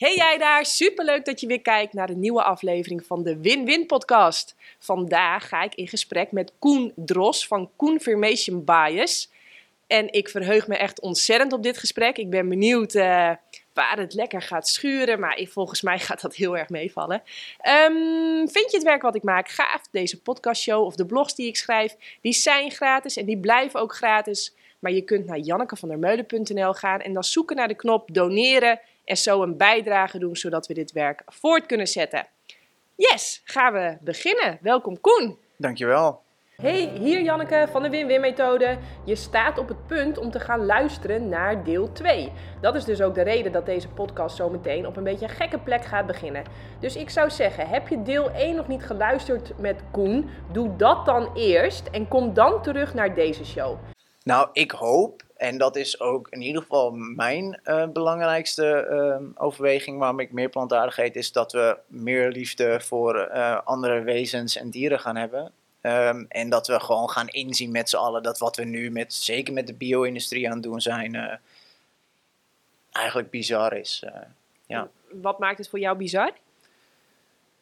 Hey jij daar, superleuk dat je weer kijkt naar een nieuwe aflevering van de Win-Win podcast. Vandaag ga ik in gesprek met Koen Dros van Confirmation Bias. En ik verheug me echt ontzettend op dit gesprek. Ik ben benieuwd uh, waar het lekker gaat schuren, maar volgens mij gaat dat heel erg meevallen. Um, vind je het werk wat ik maak gaaf? Deze podcastshow of de blogs die ik schrijf, die zijn gratis en die blijven ook gratis. Maar je kunt naar jannekevandermeulen.nl gaan en dan zoeken naar de knop doneren en zo een bijdrage doen zodat we dit werk voort kunnen zetten. Yes, gaan we beginnen. Welkom Koen. Dankjewel. Hey, hier Janneke van de Win-Win-methode. Je staat op het punt om te gaan luisteren naar deel 2. Dat is dus ook de reden dat deze podcast zo meteen op een beetje een gekke plek gaat beginnen. Dus ik zou zeggen, heb je deel 1 nog niet geluisterd met Koen? Doe dat dan eerst en kom dan terug naar deze show. Nou, ik hoop, en dat is ook in ieder geval mijn uh, belangrijkste uh, overweging waarom ik meer plantaardig eet, is dat we meer liefde voor uh, andere wezens en dieren gaan hebben. Um, en dat we gewoon gaan inzien met z'n allen dat wat we nu, met, zeker met de bio-industrie aan het doen zijn, uh, eigenlijk bizar is. Ja. Wat maakt het voor jou bizar?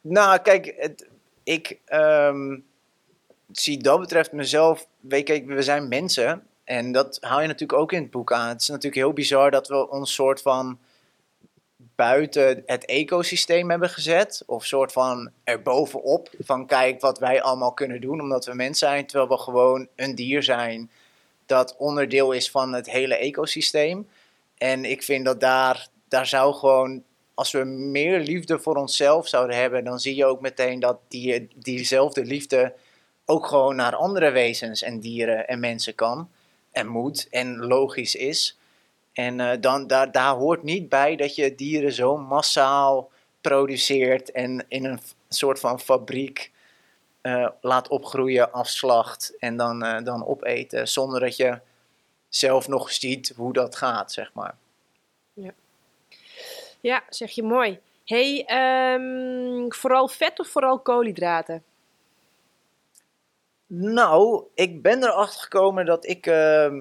Nou, kijk, het, ik um, zie dat betreft mezelf, weet kijk, we zijn mensen en dat haal je natuurlijk ook in het boek aan. Het is natuurlijk heel bizar dat we ons soort van buiten het ecosysteem hebben gezet. Of soort van erbovenop. Van kijk wat wij allemaal kunnen doen omdat we mens zijn. Terwijl we gewoon een dier zijn dat onderdeel is van het hele ecosysteem. En ik vind dat daar, daar zou gewoon, als we meer liefde voor onszelf zouden hebben, dan zie je ook meteen dat die, diezelfde liefde ook gewoon naar andere wezens en dieren en mensen kan. En moet en logisch is. En uh, dan, daar, daar hoort niet bij dat je dieren zo massaal produceert en in een soort van fabriek uh, laat opgroeien, afslacht en dan, uh, dan opeten. Zonder dat je zelf nog ziet hoe dat gaat, zeg maar. Ja, ja zeg je mooi. hey, um, vooral vet of vooral koolhydraten? Nou, ik ben erachter gekomen dat ik uh,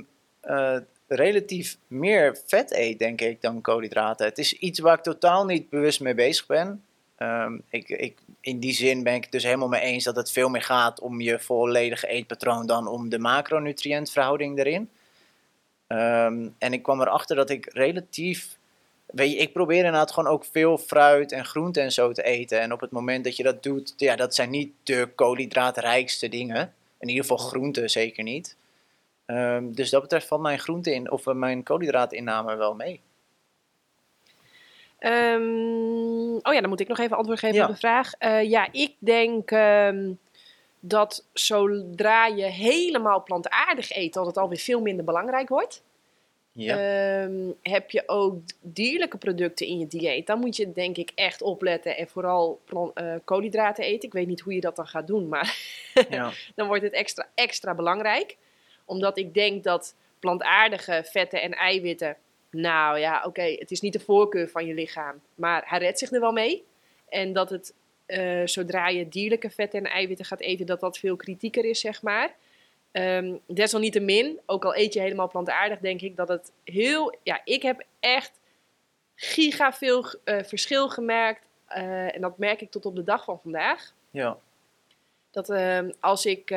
relatief meer vet eet, denk ik, dan koolhydraten. Het is iets waar ik totaal niet bewust mee bezig ben. Um, ik, ik, in die zin ben ik het dus helemaal mee eens dat het veel meer gaat om je volledige eetpatroon dan om de macronutriëntverhouding erin. Um, en ik kwam erachter dat ik relatief. Weet je, ik probeer inderdaad gewoon ook veel fruit en groente en zo te eten. En op het moment dat je dat doet, ja, dat zijn niet de koolhydraatrijkste dingen. In ieder geval groente zeker niet. Um, dus dat betreft valt mijn groente in, of mijn koolhydraatinname wel mee. Um, oh ja, dan moet ik nog even antwoord geven ja. op de vraag. Uh, ja, ik denk um, dat zodra je helemaal plantaardig eet, dat het alweer veel minder belangrijk wordt. Ja. Um, heb je ook dierlijke producten in je dieet, dan moet je denk ik echt opletten en vooral uh, koolhydraten eten. Ik weet niet hoe je dat dan gaat doen, maar ja. dan wordt het extra, extra belangrijk omdat ik denk dat plantaardige vetten en eiwitten. Nou ja, oké, okay, het is niet de voorkeur van je lichaam. Maar hij redt zich er wel mee. En dat het, uh, zodra je dierlijke vetten en eiwitten gaat eten, dat dat veel kritieker is, zeg maar. Um, desalniettemin, ook al eet je helemaal plantaardig, denk ik dat het heel. Ja, ik heb echt giga veel uh, verschil gemerkt. Uh, en dat merk ik tot op de dag van vandaag. Ja. Dat uh, als ik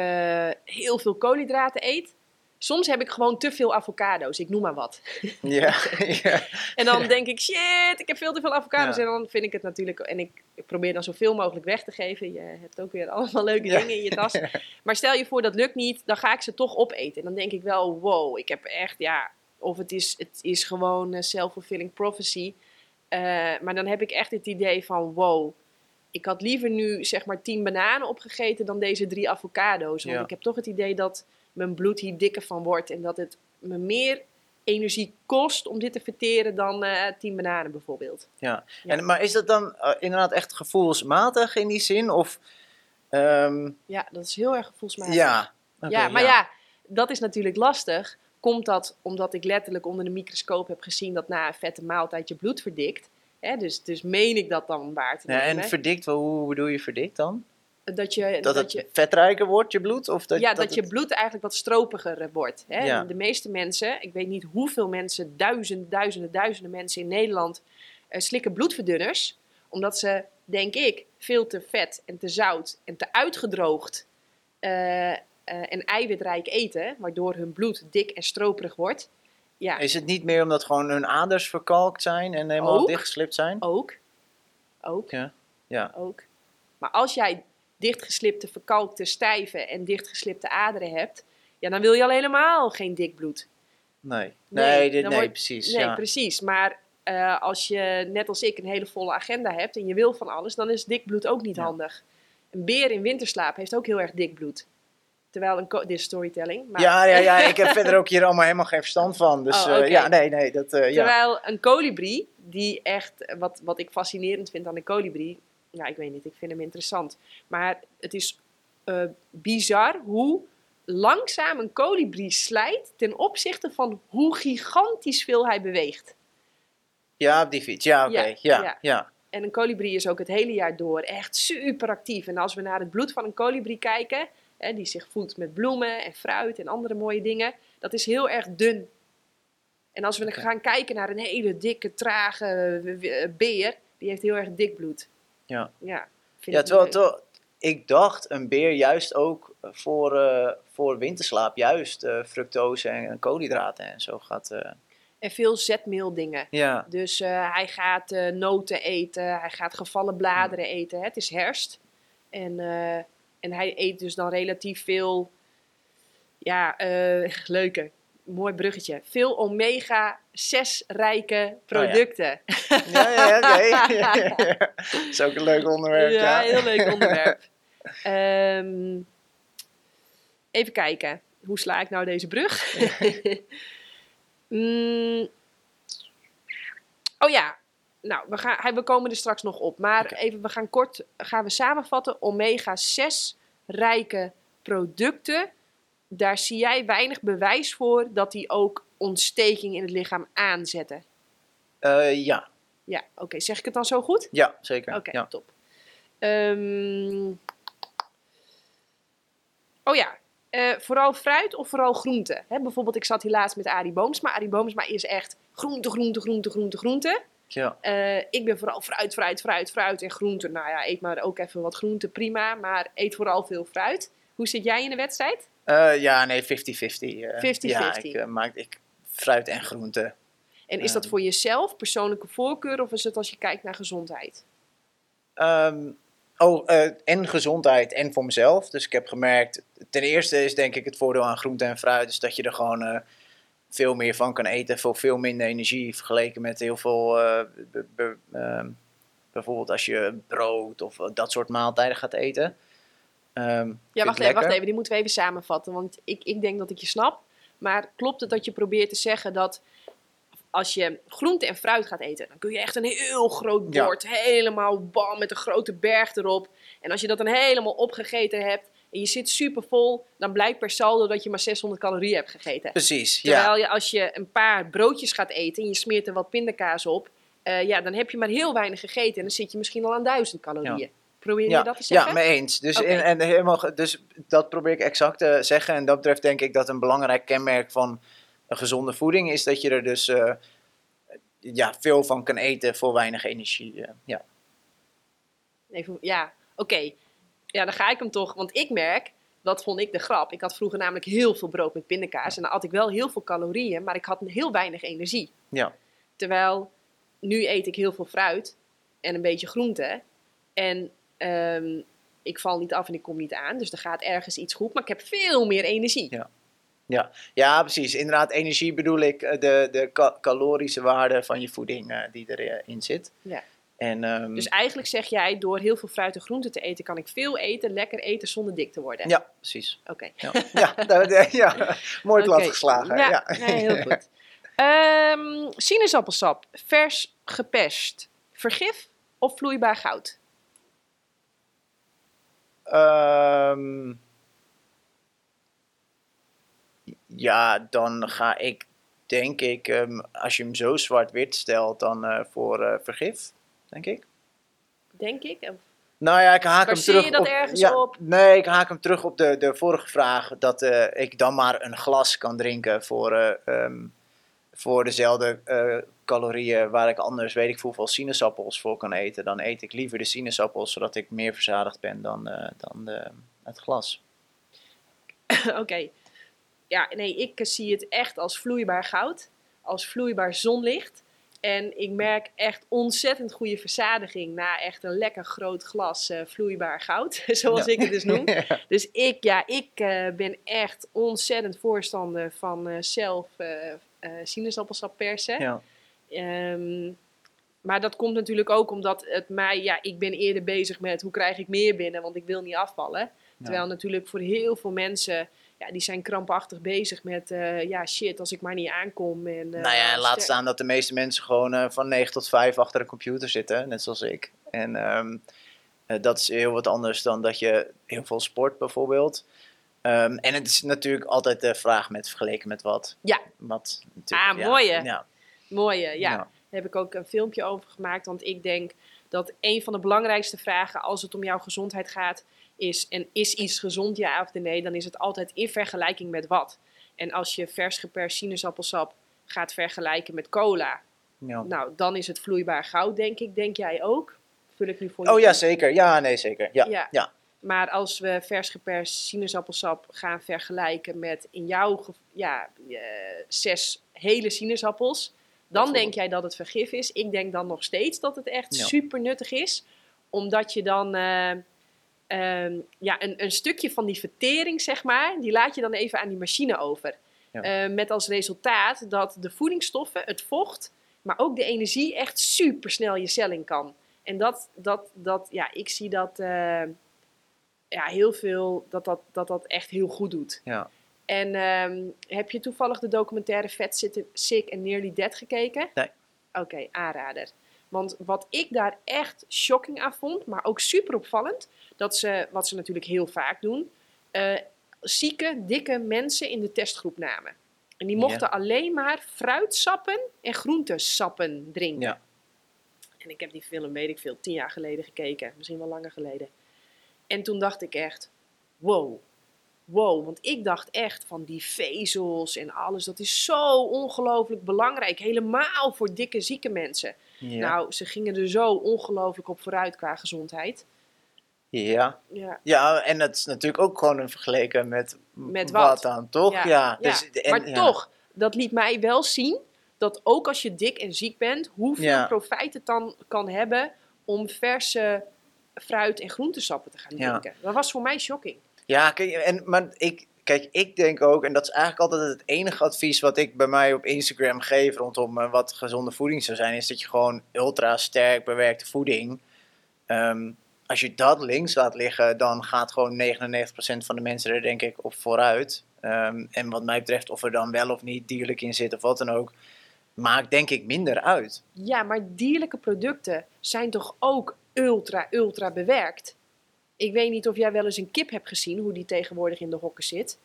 heel veel koolhydraten eet, Soms heb ik gewoon te veel avocado's, ik noem maar wat. Ja, ja. En dan denk ik, shit, ik heb veel te veel avocado's. Ja. En dan vind ik het natuurlijk, en ik, ik, probeer dan zoveel mogelijk weg te geven. Je hebt ook weer allemaal leuke dingen in je tas. Maar stel je voor dat lukt niet, dan ga ik ze toch opeten. En dan denk ik wel, wow, ik heb echt, ja, of het is, het is gewoon uh, self-fulfilling prophecy. Uh, maar dan heb ik echt het idee van, wow, ik had liever nu zeg maar tien bananen opgegeten dan deze drie avocado's. Want ik heb toch het idee dat mijn bloed hier dikker van wordt. En dat het me meer energie kost om dit te verteren dan uh, tien bananen bijvoorbeeld. Ja, ja. En, maar is dat dan uh, inderdaad echt gevoelsmatig in die zin? Of, um... Ja, dat is heel erg gevoelsmatig. Ja, okay, ja maar ja. ja, dat is natuurlijk lastig. Komt dat omdat ik letterlijk onder de microscoop heb gezien dat na een vette maaltijd je bloed verdikt? Hè? Dus, dus meen ik dat dan waar te nemen. Ja, en verdikt, hoe bedoel je verdikt dan? Dat je... Dat, dat het je, vetrijker wordt, je bloed? Of dat, ja, dat, dat je bloed eigenlijk wat stropiger wordt. Hè? Ja. De meeste mensen, ik weet niet hoeveel mensen, duizenden, duizenden, duizenden mensen in Nederland... eh, slikken bloedverdunners, omdat ze, denk ik, veel te vet en te zout en te uitgedroogd eh, eh, en eiwitrijk eten, waardoor hun bloed dik en stroperig wordt. Ja, Is het niet meer omdat gewoon hun aders verkalkt zijn en helemaal Ook. dichtgeslipt zijn? ook. Ook. Ja. Ja. ook. Maar als jij dichtgeslipte, verkalkte, stijve en dichtgeslipte aderen hebt, ja, dan wil je al helemaal geen dik bloed. Nee. Nee, Nee, dit, dan nee wordt- precies. Nee, ja. precies. Maar eh, als je, net als ik, een hele volle agenda hebt en je wil van alles, dan is dik bloed ook niet Ja. handig. Een beer in winterslaap heeft ook heel erg dik bloed. Terwijl een... Dit is storytelling. Maar Ja, ja, ja, ik heb verder ook hier allemaal helemaal geen verstand van. Dus Oh, eh, ja, nee, nee, dat, ja. Terwijl een kolibrie, die echt, wat, wat ik fascinerend vind aan een kolibrie, ja, ik weet niet, ik vind hem interessant. Maar het is eh, bizar hoe langzaam een kolibrie slijt ten opzichte van hoe gigantisch veel hij beweegt. Ja, op die fiets. Ja, oké. Ja, Ja, ja. ja, ja. En een kolibrie is ook het hele jaar door echt super actief. En als we naar het bloed van een kolibrie kijken, hè, die zich voedt met bloemen en fruit en andere mooie dingen, dat is heel erg dun. En als we Oké. gaan kijken naar een hele dikke, trage eh, beer, die heeft heel erg dik bloed. Ja. Ja, vind Ja, ik terwijl, terwijl ik dacht een beer juist ook voor, eh, voor winterslaap juist eh, fructose en koolhydraten en zo gaat. eh, En veel zetmeeldingen. ja, Dus eh, hij gaat eh, noten eten, hij gaat gevallen bladeren eten. Hè. Het is herfst. En, eh, en hij eet dus dan relatief veel, ja, eh leuke, mooi bruggetje. Veel omega-6 rijke producten. ja, ja, oké. Dat is ook een leuk onderwerp. ja, Ja, heel leuk onderwerp. Ehm, even kijken, hoe sla ik nou deze brug? Mm, oh ja, nou, we, gaan, we komen er straks nog op. Maar even, we gaan kort gaan we samenvatten. Omega-6 rijke producten. Daar zie jij weinig bewijs voor dat die ook ontsteking in het lichaam aanzetten. Eh, ja. Ja, oké. Zeg ik het dan zo goed? ja zeker. Oké, ja. top. Ehm, oh ja, eh, vooral fruit of vooral groente? Hè, bijvoorbeeld, ik zat hier laatst met Arie Boomsma. Arie Boomsma is echt groente, groente, groente, groente, groente. Ja. Eh, ik ben vooral fruit, fruit, fruit, fruit en groente. Nou ja, eet maar ook even wat groente, prima. Maar eet vooral veel fruit. Hoe zit jij in de wedstrijd? Eh, ja, nee, 50-50. eh. 50-50. Ja, ik eh, maak ik, fruit en groente. En is dat Ehm. voor jezelf, persoonlijke voorkeur, of is het als je kijkt naar gezondheid? Ehm, oh, eh, en gezondheid en voor mezelf. Dus ik heb gemerkt, ten eerste is denk ik het voordeel aan groente en fruit, is dat je er gewoon eh, veel meer van kan eten voor veel minder energie vergeleken met heel veel, eh, be- be- ehm, bijvoorbeeld als je brood of eh, dat soort maaltijden gaat eten. Ehm, Ja, wacht even, wacht even. Die moeten we even samenvatten. Want ik, ik denk dat ik je snap. Maar klopt het dat je probeert te zeggen dat als je groente en fruit gaat eten, dan kun je echt een heel groot Ja. bord, helemaal bam, met een grote berg erop. En als je dat dan helemaal opgegeten hebt en je zit super vol, dan blijkt per saldo dat je maar 600 calorieën hebt gegeten. Precies, ja. Terwijl je als je een paar broodjes gaat eten en je smeert er wat pindakaas op, eh, ja, dan heb je maar heel weinig gegeten en dan zit je misschien al aan 1000 calorieën. Probeer je Ja, dat te zeggen? ja, mee eens. Dus, in, en helemaal, dus dat probeer ik exact te zeggen. En dat betreft denk ik dat een belangrijk kenmerk van een gezonde voeding is dat je er dus eh, ja, veel van kan eten voor weinig energie. eh, ja. Even, ja, oké. Ja, dan ga ik hem toch. Want ik merk, dat vond ik de grap. Ik had vroeger namelijk heel veel brood met pindakaas. En dan had ik wel heel veel calorieën, maar ik had heel weinig energie. Ja. Terwijl, nu eet ik heel veel fruit en een beetje groente. En ehm, ik val niet af en ik kom niet aan. Dus er gaat ergens iets goed, maar ik heb veel meer energie. Ja. ja, precies. Inderdaad, energie bedoel ik eh, de, de ca- calorische waarde van je voeding eh, die erin zit. Ja. En, ehm, Dus eigenlijk zeg jij, door heel veel fruit en groente te eten, kan ik veel eten, lekker eten zonder dik te worden. ja, precies. Oké. Ja, ja, ja. mooi Oké. platgeslagen. Ja, Ja, nee, heel goed. Ehm, sinaasappelsap, vers geperst, vergif of vloeibaar goud? Ehm, ja, dan ga ik, denk ik, ehm, als je hem zo zwart-wit stelt, dan eh, voor eh, vergif, denk ik. Denk ik. Of- Nou ja, ik haak hem terug je dat op... ergens ja, op? Nee, ik haak hem terug op de, de vorige vraag, dat eh, ik dan maar een glas kan drinken voor, eh, ehm, voor dezelfde uh, calorieën waar ik anders weet ik hoeveel sinaasappels voor kan eten, dan eet ik liever de sinaasappels zodat ik meer verzadigd ben dan, uh, dan het glas. Oké. Ja, nee, ik zie het echt als vloeibaar goud, als vloeibaar zonlicht. En ik merk echt ontzettend goede verzadiging na echt een lekker groot glas uh, vloeibaar goud, zoals ik het dus noem. Dus ik, ja, ik uh, ben echt ontzettend voorstander van uh, zelf sinaasappelsap persen. Ja. Um, maar dat komt natuurlijk ook omdat het mij, ja, ik ben eerder bezig met hoe krijg ik meer binnen, want ik wil niet afvallen. Terwijl natuurlijk voor heel veel mensen ja, die zijn krampachtig bezig met, uh, ja shit, als ik maar niet aankom. En, uh, nou ja, laat staan dat de meeste mensen gewoon uh, van 9 tot 5 achter een computer zitten, net zoals ik. En um, dat is heel wat anders dan dat je heel veel sport bijvoorbeeld. Um, en het is natuurlijk altijd de vraag met vergeleken met wat. Ja. Wat, ah, ja, mooie. Ja. Mooie, ja. Daar heb ik ook een filmpje over gemaakt, want ik denk dat een van de belangrijkste vragen als het om jouw gezondheid gaat, is en is iets gezond ja of nee, dan is het altijd in vergelijking met wat. En als je vers geperst sinaasappelsap gaat vergelijken met cola, ja. nou dan is het vloeibaar goud, denk ik. Denk jij ook? Vul ik nu voor je. Oh ja, zeker. Ja, nee, zeker. Ja. ja. Maar als we vers geperst sinaasappelsap gaan vergelijken met in jouw ja, uh, zes hele sinaasappels, dan denk jij dat het vergif is. Ik denk dan nog steeds dat het echt super nuttig is, omdat je dan. Uh, Ehm, ja, een, een, stukje van die vertering, zeg maar, die laat je dan even aan die machine over. Ehm, met als resultaat dat de voedingsstoffen, het vocht, maar ook de energie echt super snel je cel in kan. En dat, dat, dat ja, ik zie dat ja, heel veel, dat dat, dat dat echt heel goed doet. Ja. En ehm, heb je toevallig de documentaire Fat Sick and Nearly Dead gekeken? Nee. Oké, aanrader. Want wat ik daar echt shocking aan vond, maar ook super opvallend, dat ze, wat ze natuurlijk heel vaak doen, uh, zieke, dikke mensen in de testgroep namen. En die mochten alleen maar fruitsappen en groentesappen drinken. Ja. En ik heb die film, weet ik veel, tien jaar geleden gekeken. Misschien wel langer geleden. En toen dacht ik echt, wow, wow. Want ik dacht echt van die vezels en alles, dat is zo ongelooflijk belangrijk. Helemaal voor dikke, zieke mensen. Nou, ze gingen er zo ongelooflijk op vooruit qua gezondheid. Ja. ja. Ja, en dat is natuurlijk ook gewoon een vergeleken met, met wat? dan, toch? Ja. Dus, maar toch, dat liet mij wel zien dat ook als je dik en ziek bent, hoeveel profijt het dan kan hebben om verse fruit- en groentesappen te gaan drinken. Dat was voor mij shocking. Ja, en, maar ik, kijk, ik denk ook, en dat is eigenlijk altijd het enige advies wat ik bij mij op Instagram geef rondom uh, wat gezonde voeding zou zijn, is dat je gewoon ultra sterk bewerkte voeding. Um, als je dat links laat liggen, dan gaat gewoon 99% van de mensen er denk ik op vooruit. Um, en wat mij betreft, of er dan wel of niet dierlijk in zit of wat dan ook, maakt denk ik minder uit. Ja, maar dierlijke producten zijn toch ook ultra, ultra bewerkt? Ik weet niet of jij wel eens een kip hebt gezien, hoe die tegenwoordig in de hokken zit.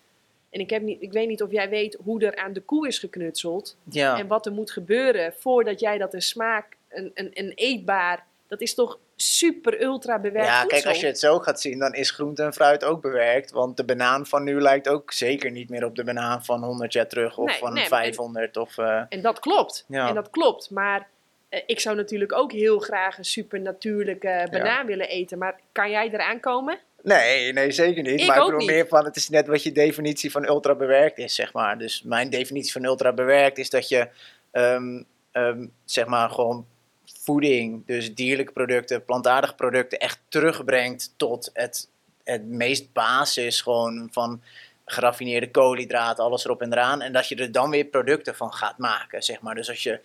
En ik, heb niet, ik weet niet of jij weet hoe er aan de koe is geknutseld. Ja. En wat er moet gebeuren voordat jij dat een smaak, een, een, een eetbaar dat is toch super ultra bewerkt Ja, kijk, als je het zo gaat zien, dan is groente en fruit ook bewerkt. Want de banaan van nu lijkt ook zeker niet meer op de banaan van 100 jaar terug of van 500. En, of, uh... en dat klopt. Ja. En dat klopt. Maar ik zou natuurlijk ook heel graag een super natuurlijke banaan willen eten. Maar kan jij eraan komen? Nee, nee, zeker niet. Ik maar ik bedoel meer van, het is net wat je definitie van ultra bewerkt is, zeg maar. Dus mijn definitie van ultra bewerkt is dat je, um, um, zeg maar, gewoon voeding, dus dierlijke producten, plantaardige producten, echt terugbrengt tot het, het meest basis gewoon van geraffineerde koolhydraten, alles erop en eraan. En dat je er dan weer producten van gaat maken, zeg maar. Dus als je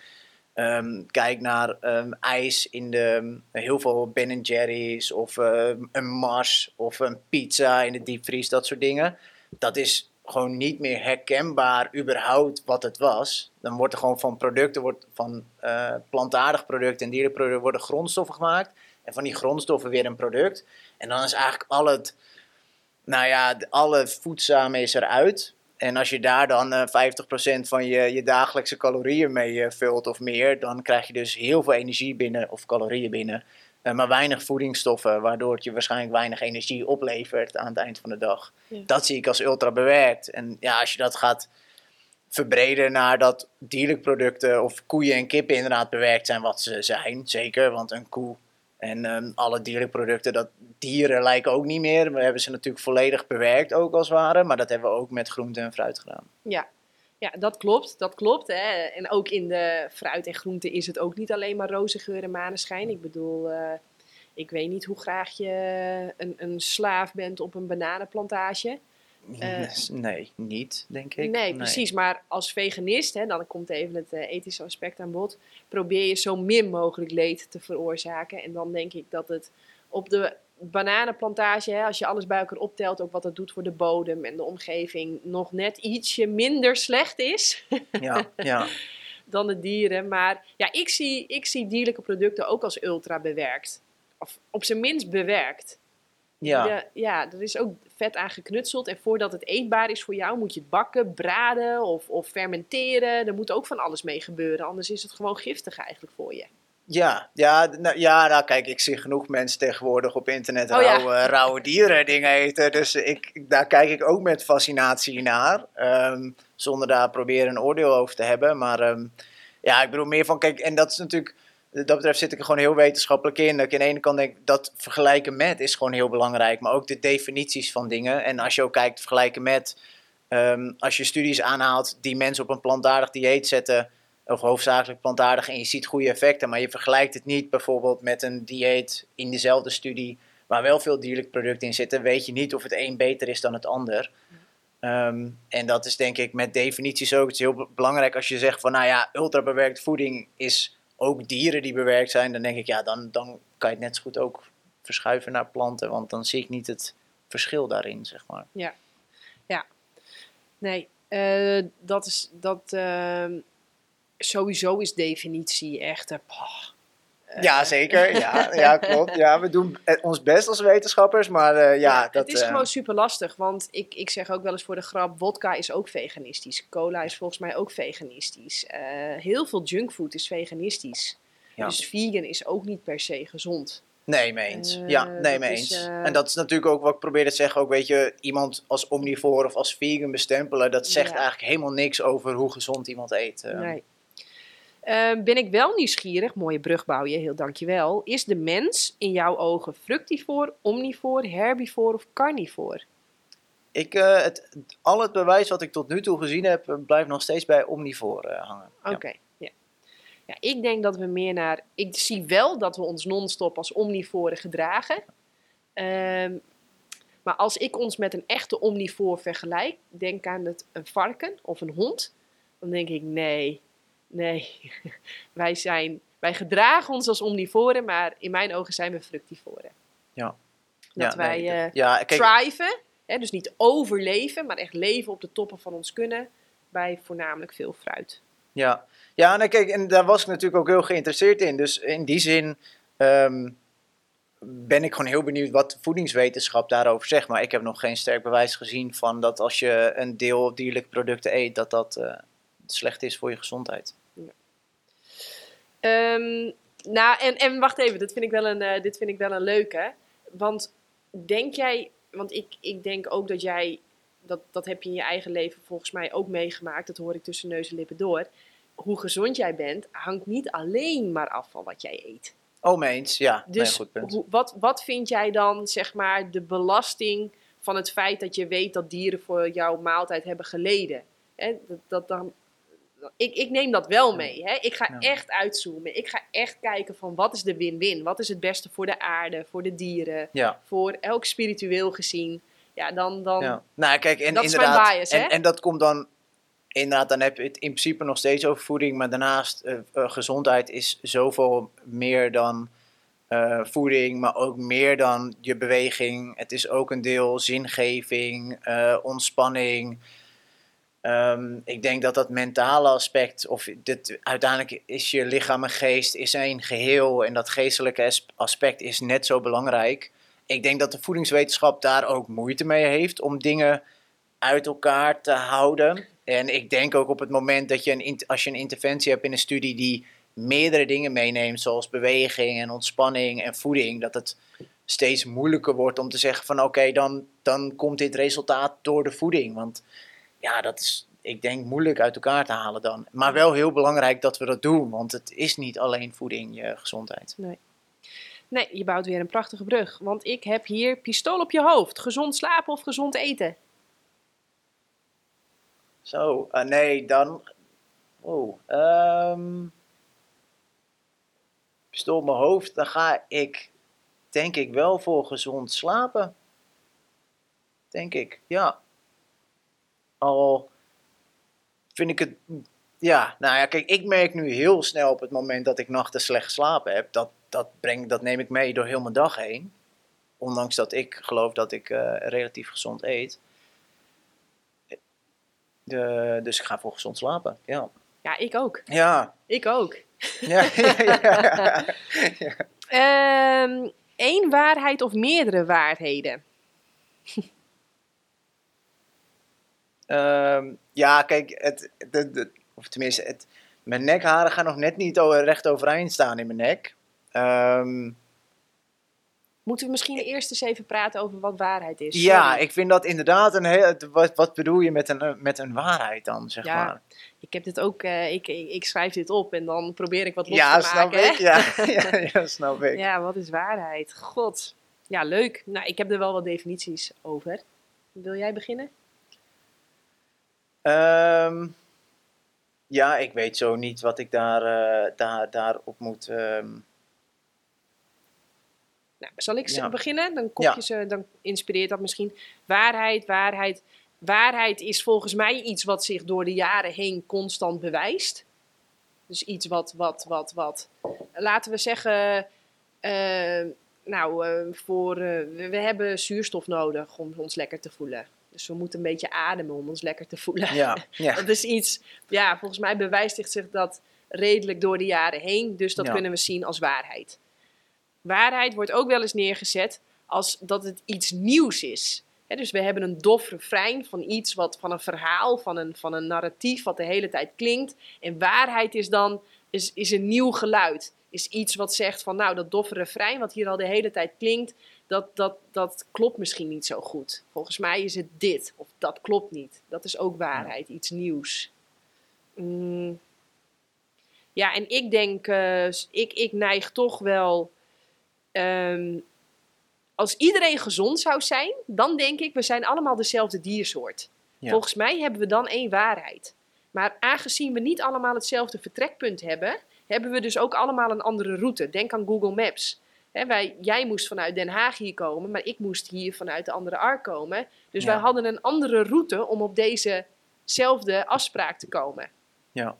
um, kijkt naar um, ijs in de, heel veel Ben Jerry's of uh, een Mars of een pizza in de diepvries, dat soort dingen. Dat is gewoon niet meer herkenbaar überhaupt wat het was. Dan wordt er gewoon van producten, wordt van uh, plantaardig producten en dierenproducten worden grondstoffen gemaakt. En van die grondstoffen weer een product. En dan is eigenlijk al het, nou ja, alle voedzame is eruit. En als je daar dan uh, eh, 50% van je, je dagelijkse calorieën mee uh, vult of meer, dan krijg je dus heel veel energie binnen, of calorieën binnen. Uh, maar weinig voedingsstoffen, waardoor het je waarschijnlijk weinig energie oplevert aan het eind van de dag. Dat zie ik als ultra bewerkt. En ja, als je dat gaat verbreden naar dat dierlijke producten of koeien en kippen inderdaad bewerkt zijn wat ze zijn. Zeker, want een koe en um, alle dierlijke producten, dat dieren lijken ook niet meer. We hebben ze natuurlijk volledig bewerkt ook als het ware, maar dat hebben we ook met groente en fruit gedaan. Ja, ja, dat klopt, dat klopt. Hè. En ook in de fruit en groente is het ook niet alleen maar roze geur en maneschijn. Ik bedoel, uh, ik weet niet hoe graag je een, een slaaf bent op een bananenplantage. Uh, nee, niet, denk ik. Nee, precies. Maar als veganist, hè, dan komt even het uh, ethische aspect aan bod, probeer je zo min mogelijk leed te veroorzaken. En dan denk ik dat het op de bananenplantage, hè, als je alles bij elkaar optelt, ook wat het doet voor de bodem en de omgeving, nog net ietsje minder slecht is. Ja, ja. dan de dieren. Maar ja, ik zie, ik zie dierlijke producten ook als ultra bewerkt. Of op zijn minst bewerkt. Ja. ja, er is ook vet aan geknutseld. En voordat het eetbaar is voor jou, moet je het bakken, braden of, of fermenteren. Er moet ook van alles mee gebeuren. Anders is het gewoon giftig eigenlijk voor je. Ja, ja, nou, ja nou, kijk, ik zie genoeg mensen tegenwoordig op internet oh, rauwe, rauwe dieren dingen eten. Dus ik, daar kijk ik ook met fascinatie naar. Um, zonder daar proberen een oordeel over te hebben. Maar um, ja, ik bedoel meer van, kijk, en dat is natuurlijk dat betreft zit ik er gewoon heel wetenschappelijk in. Dat ik aan de ene kant denk, dat vergelijken met is gewoon heel belangrijk. Maar ook de definities van dingen. En als je ook kijkt, vergelijken met... Um, als je studies aanhaalt die mensen op een plantaardig dieet zetten... of hoofdzakelijk plantaardig, en je ziet goede effecten... maar je vergelijkt het niet bijvoorbeeld met een dieet in dezelfde studie... waar wel veel dierlijke producten in zitten... weet je niet of het een beter is dan het ander... Um, en dat is denk ik met definities ook. Het is heel belangrijk als je zegt van, nou ja, ultrabewerkte voeding is ook dieren die bewerkt zijn, dan denk ik, ja, dan, dan kan je het net zo goed ook verschuiven naar planten, want dan zie ik niet het verschil daarin, zeg maar. Ja, ja. Nee, uh, dat is, dat, uh, sowieso is definitie echt, uh, ja, zeker. Ja, ja, klopt. Ja, we doen ons best als wetenschappers, maar uh, ja, ja, dat... Het is uh, gewoon super lastig, want ik, ik zeg ook wel eens voor de grap, vodka is ook veganistisch. Cola is volgens mij ook veganistisch. Uh, heel veel junkfood is veganistisch. Ja. Dus vegan is ook niet per se gezond. Nee, mee eens. ja, nee, mee eens. Is, en dat is natuurlijk ook wat ik probeer te zeggen. Ook weet je, iemand als omnivore of als vegan bestempelen, dat zegt ja. eigenlijk helemaal niks over hoe gezond iemand eet. Nee. Uh, ben ik wel nieuwsgierig, mooie brug bouw je, heel dankjewel. Is de mens in jouw ogen fructivoor, omnivoor, herbivoor of carnivoor? Ik, uh, het, al het bewijs wat ik tot nu toe gezien heb, eh, blijft nog steeds bij omnivoor uh, hangen. Oké, ja. ja. ja. Ik denk dat we meer naar... Ik zie wel dat we ons non-stop als omnivoren gedragen. Uh, maar als ik ons met een echte omnivoor vergelijk, denk aan het, een varken of een hond, dan denk ik nee, Nee, wij, zijn, wij gedragen ons als omnivoren, maar in mijn ogen zijn we fructivoren. Ja. Dat wij nee, uh, ja, thriven, hè, dus niet overleven, maar echt leven op de toppen van ons kunnen, bij voornamelijk veel fruit. Ja, ja en, kijk, en daar was ik natuurlijk ook heel geïnteresseerd in. Dus in die zin um, ben ik gewoon heel benieuwd wat voedingswetenschap daarover zegt. Maar ik heb nog geen sterk bewijs gezien van dat als je een deel dierlijke producten eet, dat dat uh, slecht is voor je gezondheid. Um, nou, en, en wacht even, dit vind ik wel een, uh, dit vind ik wel een leuke. Want denk jij, want ik, ik denk ook dat jij, dat, dat heb je in je eigen leven volgens mij ook meegemaakt, dat hoor ik tussen neus en lippen door. Hoe gezond jij bent, hangt niet alleen maar af van wat jij eet. Oh, meens, ja. Dus goed punt. Hoe, wat, wat vind jij dan, zeg maar, de belasting van het feit dat je weet dat dieren voor jouw maaltijd hebben geleden? Hè, dat, dat, dan, ik, ik neem dat wel mee. Hè? Ik ga echt uitzoomen. Ik ga echt kijken van wat is de win-win? Wat is het beste voor de aarde, voor de dieren, voor elk spiritueel gezien? Ja, dan... dan ja. Nou, kijk, en dat inderdaad, is mijn bias, en, en, dat komt dan... Inderdaad, dan heb je het in principe nog steeds over voeding. Maar daarnaast, uh, uh, gezondheid is zoveel meer dan... Uh, voeding, maar ook meer dan je beweging. Het is ook een deel zingeving, ontspanning, Um, ik denk dat dat mentale aspect, of dit, uiteindelijk is je lichaam en geest is één geheel en dat geestelijke aspect is net zo belangrijk. Ik denk dat de voedingswetenschap daar ook moeite mee heeft om dingen uit elkaar te houden. En ik denk ook op het moment dat je een, als je een interventie hebt in een studie die meerdere dingen meeneemt, zoals beweging en ontspanning en voeding, dat het steeds moeilijker wordt om te zeggen van oké, dan, dan komt dit resultaat door de voeding. Want ja, dat is, ik denk moeilijk uit elkaar te halen dan. Maar wel heel belangrijk dat we dat doen, want het is niet alleen voeding je gezondheid. Nee. Nee, je bouwt weer een prachtige brug. Want ik heb hier pistool op je hoofd. Gezond slapen of gezond eten? Zo, uh, nee, dan. Oh, um, pistool op mijn hoofd. Dan ga ik, denk ik, wel voor gezond slapen. Denk ik, ja. Al vind ik het. Ja, nou ja, kijk, ik merk nu heel snel op het moment dat ik nachten slecht geslapen heb. Dat, dat, breng, dat neem ik mee door heel mijn dag heen. Ondanks dat ik geloof dat ik uh, relatief gezond eet. De, dus ik ga voor gezond slapen, ja. Ja, ik ook. Ja. Ik ook. Ja, ja, ja. ja. um, één waarheid of meerdere waarheden? Um, ja, kijk, het, de, de, of tenminste, het, mijn nekharen gaan nog net niet recht overeind staan in mijn nek. Um, Moeten we misschien eerst eens even praten over wat waarheid is? Ja, ik vind dat inderdaad een heel. Wat, wat bedoel je met een, met een waarheid dan, zeg ja, maar? Ik heb dit ook, uh, ik, ik, schrijf dit op en dan probeer ik wat los ja, te maken. Ik, ja, ja, ja, snap ik. Ja, wat is waarheid? God. Ja, leuk. Nou, ik heb er wel wat definities over. Wil jij beginnen? Um, ja, ik weet zo niet wat ik daar, uh, daar, daarop moet. Um, nou, zal ik beginnen? Dan, kopjes, ja. dan inspireert dat misschien. Waarheid, waarheid. Waarheid is volgens mij iets wat zich door de jaren heen constant bewijst. Dus iets wat, wat, wat, wat. Laten we zeggen. Uh, nou, uh, voor, we hebben zuurstof nodig om ons lekker te voelen. Dus we moeten een beetje ademen om ons lekker te voelen. Ja, ja. dat is iets, ja, volgens mij bewijst zich dat redelijk door de jaren heen. Dus dat kunnen we zien als waarheid waarheid wordt ook wel eens neergezet als dat het iets nieuws is. dus we hebben een dof refrein van iets wat van een verhaal, van een, van een narratief wat de hele tijd klinkt. En waarheid is dan is, is een nieuw geluid. Is iets wat zegt van nou, dat doffe refrein wat hier al de hele tijd klinkt, dat, dat, dat klopt misschien niet zo goed. Volgens mij is het dit of dat klopt niet. Dat is ook waarheid, iets nieuws. Mm. Ja, en ik denk, uh, ik, ik neig toch wel Ehm, als iedereen gezond zou zijn, dan denk ik, we zijn allemaal dezelfde diersoort. Volgens mij hebben we dan één waarheid. Maar aangezien we niet allemaal hetzelfde vertrekpunt hebben, hebben we dus ook allemaal een andere route. Denk aan Google Maps. wij, jij moest vanuit Den Haag hier komen, maar ik moest hier vanuit de andere Ark komen. Dus wij hadden een andere route om op dezezelfde afspraak te komen. Ja.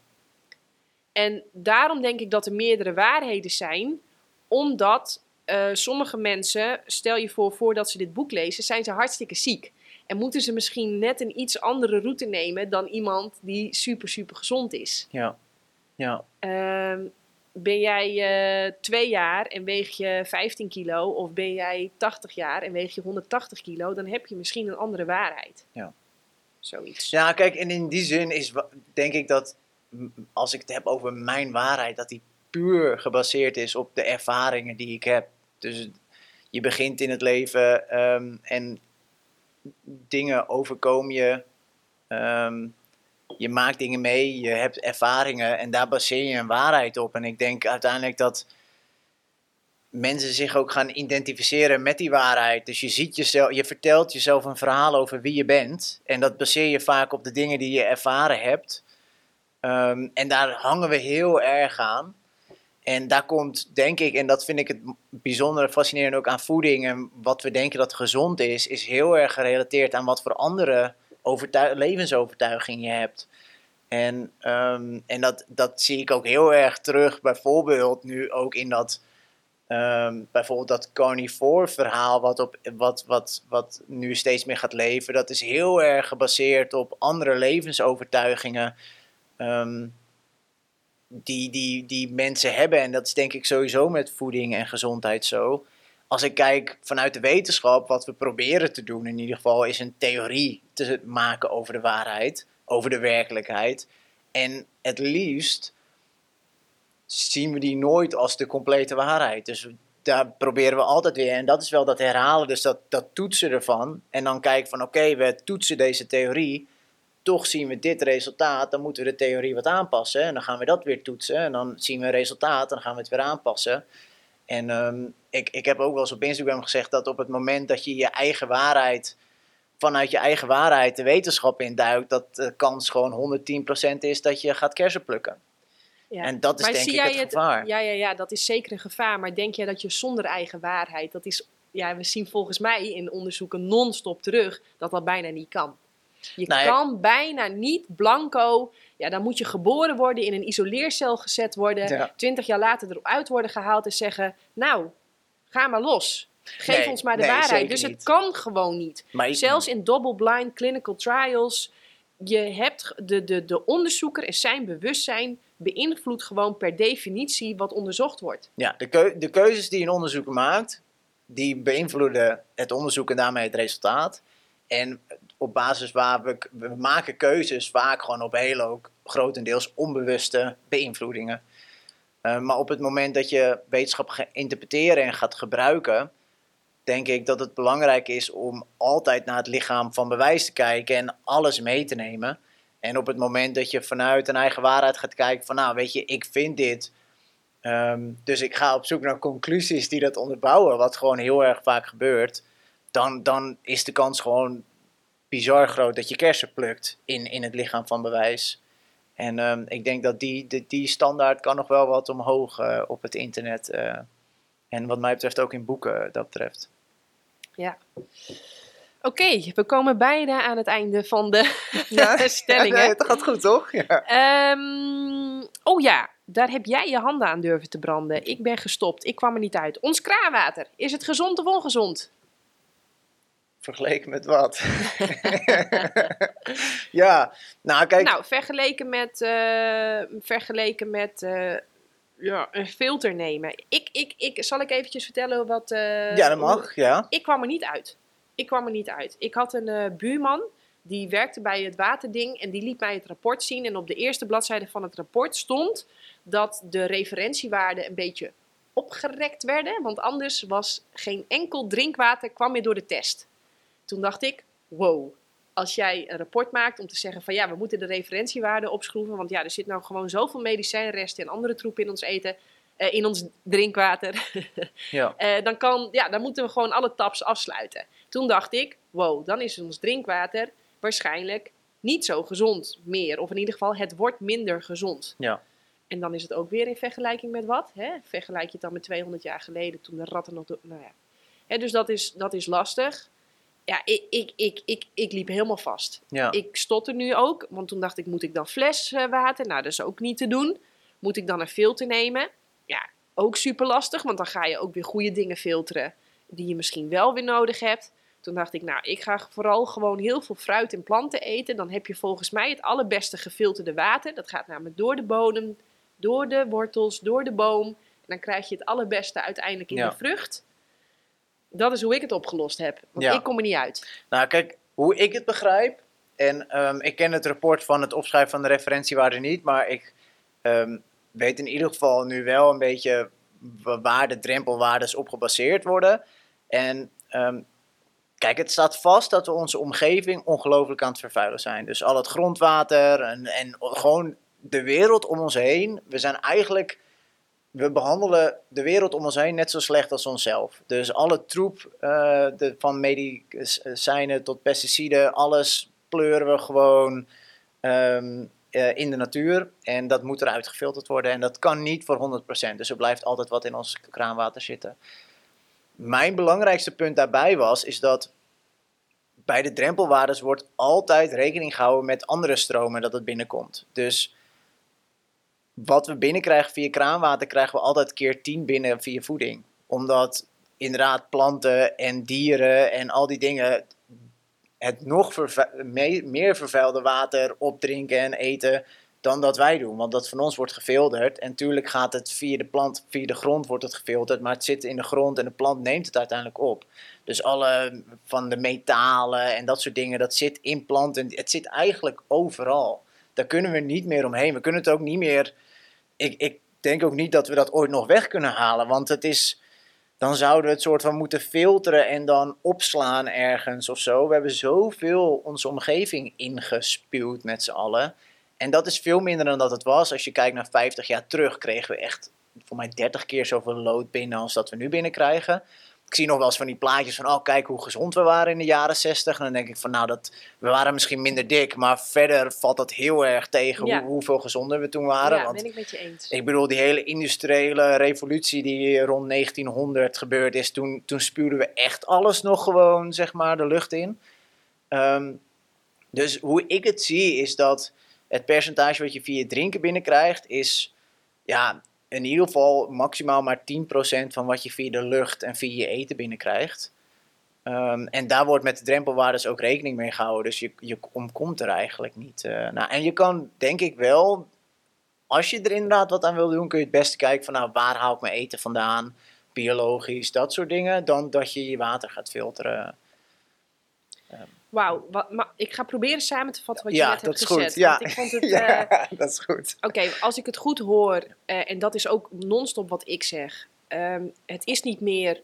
En daarom denk ik dat er meerdere waarheden zijn, omdat uh, sommige mensen, stel je voor, voordat ze dit boek lezen, zijn ze hartstikke ziek. En moeten ze misschien net een iets andere route nemen dan iemand die super, super gezond is. Ja. Ja. Uh, ben jij uh, twee jaar en weeg je 15 kilo, of ben jij 80 jaar en weeg je 180 kilo, dan heb je misschien een andere waarheid. Ja. Zoiets. Ja, kijk, en in die zin is denk ik dat als ik het heb over mijn waarheid, dat die puur gebaseerd is op de ervaringen die ik heb. Dus je begint in het leven ehm, en dingen overkomen je. Ehm, je maakt dingen mee, je hebt ervaringen en daar baseer je een waarheid op. En ik denk uiteindelijk dat mensen zich ook gaan identificeren met die waarheid. Dus je ziet jezelf, je vertelt jezelf een verhaal over wie je bent. En dat baseer je vaak op de dingen die je ervaren hebt. Ehm, en daar hangen we heel erg aan. En daar komt, denk ik, en dat vind ik het bijzondere fascinerend ook aan voeding en wat we denken dat gezond is, is heel erg gerelateerd aan wat voor andere levensovertuiging je hebt. En, ehm, en dat, dat zie ik ook heel erg terug, bijvoorbeeld nu ook in dat, um, bijvoorbeeld dat carnivore verhaal, wat, op, wat, wat, wat nu steeds meer gaat leven. Dat is heel erg gebaseerd op andere levensovertuigingen. Um, die, die, die mensen hebben. En dat is denk ik sowieso met voeding en gezondheid zo. Als ik kijk vanuit de wetenschap, wat we proberen te doen in ieder geval, is een theorie te maken over de waarheid, over de werkelijkheid. En het liefst zien we die nooit als de complete waarheid. Dus daar proberen we altijd weer, en dat is wel dat herhalen, dus dat, dat toetsen ervan. En dan kijken van oké, we toetsen deze theorie. toch zien we dit resultaat, dan moeten we de theorie wat aanpassen. En dan gaan we dat weer toetsen. En dan zien we een resultaat, dan gaan we het weer aanpassen. En ehm, ik, ik heb ook wel eens op Instagram gezegd dat op het moment dat je je eigen waarheid, vanuit je eigen waarheid de wetenschap induikt, dat de kans gewoon 110% is dat je gaat kersen plukken. Ja. En dat is denk ik het, het gevaar. Ja, ja, ja, dat is zeker een gevaar. Maar denk jij dat je zonder eigen waarheid, dat is, ja, we zien volgens mij in onderzoeken non-stop terug dat dat bijna niet kan. Je nou kan bijna niet blanco. Ja, dan moet je geboren worden, in een isoleercel gezet worden. Twintig jaar later eruit worden gehaald en zeggen: Nou, ga maar los. Geef ons maar de waarheid. Dus het kan gewoon niet. Zelfs in double-blind clinical trials. Je hebt de, de, de onderzoeker en zijn bewustzijn beïnvloedt gewoon per definitie wat onderzocht wordt. Ja, de, de keuzes die een onderzoeker maakt, die beïnvloeden het onderzoek en daarmee het resultaat. En op basis waar we, we maken keuzes vaak gewoon op hele ook grotendeels onbewuste beïnvloedingen. Uh, maar op het moment dat je wetenschap gaat interpreteren en gaat gebruiken, denk ik dat het belangrijk is om altijd naar het lichaam van bewijs te kijken en alles mee te nemen. En op het moment dat je vanuit een eigen waarheid gaat kijken van nou weet je, ik vind dit. Ehm, dus ik ga op zoek naar conclusies die dat onderbouwen, wat gewoon heel erg vaak gebeurt. Dan, dan is de kans gewoon bizar groot dat je kersen plukt in, in het lichaam van bewijs. En ehm, ik denk dat die, die, die, standaard kan nog wel wat omhoog uh, op het internet. Uh, en wat mij betreft ook in boeken dat betreft. Ja. Oké, we komen bijna aan het einde van de ja, stellingen. Ja, het gaat goed, toch? Ja. Um, oh ja, daar heb jij je handen aan durven te branden. Ik ben gestopt, ik kwam er niet uit. Ons kraanwater, is het gezond of ongezond? Vergeleken met wat? ja, nou kijk. Nou, vergeleken met, uh, vergeleken met uh, ja, een filter nemen. Ik, ik, ik, zal ik eventjes vertellen wat... Uh, ja, dat mag, ja. Ik kwam er niet uit. Ik kwam er niet uit. Ik had een buurman, die werkte bij het waterding en die liet mij het rapport zien. En op de eerste bladzijde van het rapport stond dat de referentiewaarden een beetje opgerekt werden. Want anders was geen enkel drinkwater kwam meer door de test. Toen dacht ik, wow, als jij een rapport maakt om te zeggen van ja, we moeten de referentiewaarde opschroeven, want ja, er zit nou gewoon zoveel medicijnresten en andere troepen in ons eten, eh, in ons drinkwater, ja. Eh, dan, kan, ja, dan moeten we gewoon alle taps afsluiten. Toen dacht ik, wow, dan is ons drinkwater waarschijnlijk niet zo gezond meer, of in ieder geval het wordt minder gezond. Ja. En dan is het ook weer in vergelijking met wat? Hè? Vergelijk je het dan met 200 jaar geleden toen de ratten nog... Nou ja. Hè, dus dat is, dat is lastig ja, ik, ik, ik, ik, ik liep helemaal vast. Ja. Ik stotter nu ook, want toen dacht ik, moet ik dan fleswater? Nou, dat is ook niet te doen. Moet ik dan een filter nemen? Ja, ook super lastig, want dan ga je ook weer goede dingen filteren die je misschien wel weer nodig hebt. Toen dacht ik, nou, ik ga vooral gewoon heel veel fruit en planten eten. Dan heb je volgens mij het allerbeste gefilterde water. Dat gaat namelijk door de bodem, door de wortels, door de boom. En dan krijg je het allerbeste uiteindelijk in de vrucht. Dat is hoe ik het opgelost heb. Want ik kom er niet uit. Nou, kijk, hoe ik het begrijp. En ehm, ik ken het rapport van het opschrijven van de referentiewaarde niet. Maar ik ehm, weet in ieder geval nu wel een beetje waar de drempelwaardes op gebaseerd worden. En um, kijk, het staat vast dat we onze omgeving ongelooflijk aan het vervuilen zijn. Dus al het grondwater en, en gewoon de wereld om ons heen. We zijn eigenlijk we behandelen de wereld om ons heen net zo slecht als onszelf. Dus alle troep, uh, de, van medicijnen tot pesticiden, alles pleuren we gewoon um, uh, in de natuur. En dat moet eruit gefilterd worden. En dat kan niet voor 100%. Dus er blijft altijd wat in ons kraanwater zitten. Mijn belangrijkste punt daarbij was, is dat bij de drempelwaardes wordt altijd rekening gehouden met andere stromen dat het binnenkomt. Dus wat we binnenkrijgen via kraanwater, krijgen we altijd keer 10 binnen via voeding. Omdat inderdaad planten en dieren en al die dingen het nog meer vervuilde water opdrinken en eten dan dat wij doen. Want dat van ons wordt gefilterd. En natuurlijk gaat het via de plant, via de grond wordt het gefilterd. Maar het zit in de grond en de plant neemt het uiteindelijk op. Dus alle van de metalen en dat soort dingen, dat zit in planten. Het zit eigenlijk overal. Daar kunnen we niet meer omheen. We kunnen het ook niet meer ik, ik denk ook niet dat we dat ooit nog weg kunnen halen. Want het is. dan zouden we het soort van moeten filteren en dan opslaan ergens of zo. We hebben zoveel onze omgeving ingespuwd met z'n allen. En dat is veel minder dan dat het was. Als je kijkt naar 50 jaar terug, kregen we echt voor mij 30 keer zoveel lood binnen als dat we nu binnenkrijgen ik zie nog wel eens van die plaatjes van, oh kijk hoe gezond we waren in de jaren 60. En dan denk ik van, nou, dat, we waren misschien minder dik, maar verder valt dat heel erg tegen hoe, hoeveel gezonder we toen waren. Ja, Want, ben ik met je eens. Ik bedoel, die hele industriële revolutie die rond 1900 gebeurd is, toen, toen spuwden we echt alles nog gewoon, zeg maar, de lucht in. Ehm, dus hoe ik het zie, is dat het percentage wat je via drinken binnenkrijgt, is ja, in ieder geval maximaal maar 10% van wat je via de lucht en via je eten binnenkrijgt. Um, en daar wordt met de drempelwaardes ook rekening mee gehouden. Dus je, je omkomt er eigenlijk niet. Uh, nou, en je kan denk ik wel, als je er inderdaad wat aan wil doen, kun je het beste kijken van nou, waar haal ik mijn eten vandaan? Biologisch, dat soort dingen. Dan dat je je water gaat filteren. Wauw, ik ga proberen samen te vatten wat je net hebt gezegd. Goed. Ja, ik vond het, ja uh, dat is goed. Oké, als ik het goed hoor, uh, en dat is ook non-stop wat ik zeg. Um, het is niet meer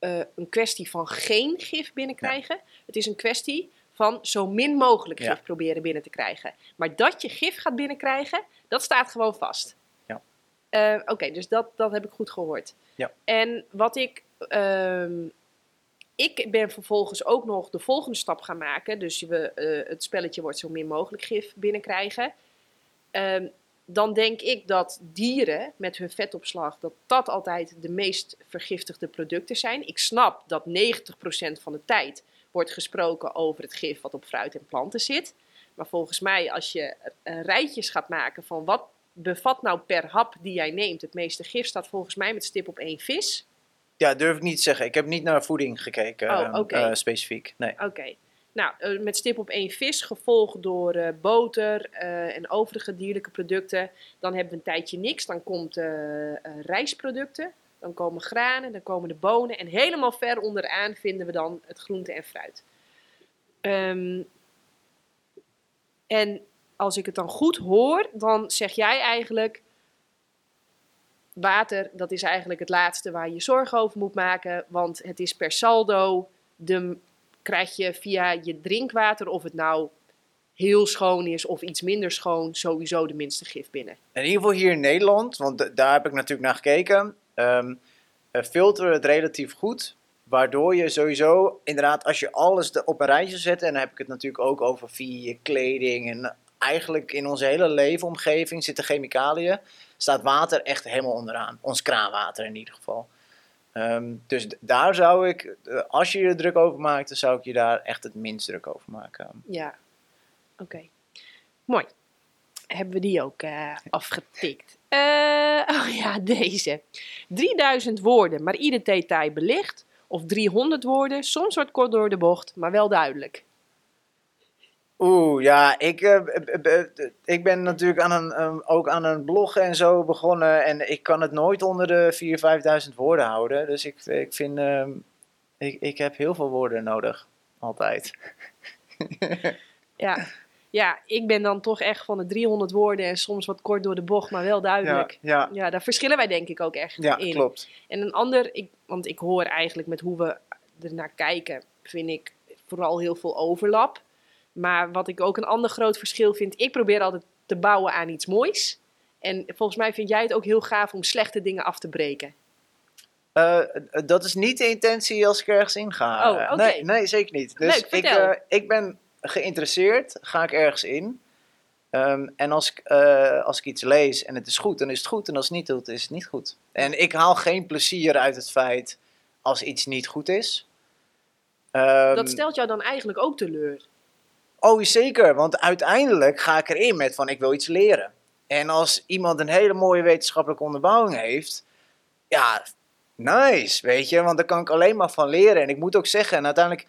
uh, een kwestie van geen gif binnenkrijgen. Ja. Het is een kwestie van zo min mogelijk gif ja. proberen binnen te krijgen. Maar dat je gif gaat binnenkrijgen, dat staat gewoon vast. Ja. Oké, okay, dus dat, dat heb ik goed gehoord. Ja. En wat ik um, ik ben vervolgens ook nog de volgende stap gaan maken. Dus we, uh, het spelletje wordt zo min mogelijk gif binnenkrijgen. Uh, dan denk ik dat dieren met hun vetopslag, dat dat altijd de meest vergiftigde producten zijn. Ik snap dat 90% van de tijd wordt gesproken over het gif wat op fruit en planten zit. Maar volgens mij, als je rijtjes gaat maken van wat bevat nou per hap die jij neemt het meeste gif, staat volgens mij met stip op één vis. Ja, durf ik niet te zeggen. Ik heb niet naar voeding gekeken, oh, okay. uh, specifiek. Nee. Oké. Nou, uh, met stip op één vis, gevolgd door uh, boter en overige dierlijke producten. Dan hebben we een tijdje niks. Dan komt rijstproducten, dan komen granen, dan komen de bonen. En helemaal ver onderaan vinden we dan het groente en fruit. Um, en als ik het dan goed hoor, dan zeg jij eigenlijk water, dat is eigenlijk het laatste waar je zorgen over moet maken. Want het is per saldo, de, krijg je via je drinkwater, of het nou heel schoon is of iets minder schoon, sowieso de minste gif binnen. In ieder geval hier in Nederland, want daar heb ik natuurlijk naar gekeken, um, filteren het relatief goed. Waardoor je sowieso, inderdaad, als je alles op een rijtje zet, en dan heb ik het natuurlijk ook over via je kleding en eigenlijk in onze hele leefomgeving zitten chemicaliën staat water echt helemaal onderaan. Ons kraanwater in ieder geval. Um, dus daar zou ik, eh, als je je er druk over maakt, dan zou ik je daar echt het minst druk over maken. Ja, oké. Okay. Mooi. Hebben we die ook uh, afgetikt. Uh, oh ja, deze. 3000 woorden, maar ieder detail belicht. Of 300 woorden, soms wordt kort door de bocht, maar wel duidelijk. Oeh, ja, ik, uh, ik ben natuurlijk aan een, um, ook aan een blog en zo begonnen. En ik kan het nooit onder de 4.000, 5.000 woorden houden. Dus ik, ik vind, uh, ik, ik heb heel veel woorden nodig. Altijd. ja. ja, ik ben dan toch echt van de 300 woorden en soms wat kort door de bocht, maar wel duidelijk. Ja, ja. ja daar verschillen wij denk ik ook echt ja, in. klopt. En een ander, ik, want ik hoor eigenlijk met hoe we er naar kijken, vind ik vooral heel veel overlap. Maar wat ik ook een ander groot verschil vind, ik probeer altijd te bouwen aan iets moois. En volgens mij vind jij het ook heel gaaf om slechte dingen af te breken. Uh, dat is niet de intentie als ik ergens in ga. Oh, okay. nee, nee, zeker niet. Dus Leuk, ik, uh, ik ben geïnteresseerd, ga ik ergens in. Um, en als ik, uh, als ik iets lees en het is goed, dan is het goed. En als het niet goed is, het niet goed. En ik haal geen plezier uit het feit als iets niet goed is. Um, dat stelt jou dan eigenlijk ook teleur. Oh, zeker. Want uiteindelijk ga ik erin met van ik wil iets leren. En als iemand een hele mooie wetenschappelijke onderbouwing heeft, ja, nice, weet je. Want daar kan ik alleen maar van leren. En ik moet ook zeggen, en uiteindelijk